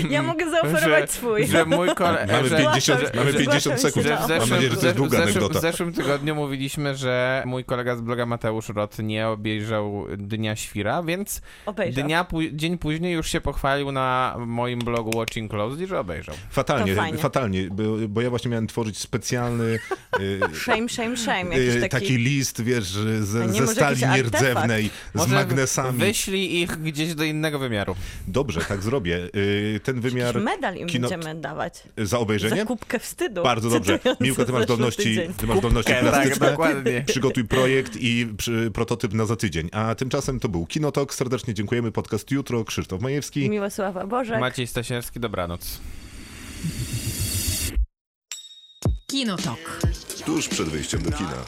S3: Ja mogę zaoferować
S4: że,
S3: swój.
S4: Że mój kolega...
S2: Mamy
S4: że,
S2: 50,
S4: że,
S2: mamy
S4: że,
S2: 50
S3: zgłaszam
S2: sekund.
S4: że w zeszłym,
S2: Mam nadzieję, że to jest
S4: w
S2: długa
S4: zeszłym,
S2: anegdota.
S4: w zeszłym tygodniu mówiliśmy, że mój kolega z bloga Mateusz Rot nie obejrzał Dnia Świra, więc
S3: Obejrzał.
S4: dnia, dzień później już się pochwalił na moim blogu Watching Closely, że obejrzał.
S2: Fatalnie, fatalnie, bo, bo ja właśnie miałem tworzyć specjalny e,
S3: Shame, shame, shame.
S2: E,
S3: taki...
S2: taki list, wiesz, ze,
S3: nie,
S2: ze stali nierdzewnej, z
S4: Może
S2: magnesami.
S4: Wyślij ich gdzieś do innego wymiaru.
S2: Dobrze, tak zrobię. E, Ten wymiar
S3: Jakiś medal im
S2: kino-
S3: będziemy dawać.
S2: za obejrzenie?
S3: Za kubkę wstydu.
S2: Bardzo dobrze. Miłka, ty masz zdolności, ty masz zdolności
S4: tak,
S2: plastyczne.
S4: dokładnie.
S2: Przygotuj projekt i przy, prototyp na za tydzień. A tymczasem to był Kinotok. Serdecznie dziękujemy. Podcast jutro. Krzysztof Majewski.
S3: Miłosława Bożek.
S4: Maciej Stasierski, dobranoc.
S1: Kinotok.
S2: Tuż przed wyjściem do kina.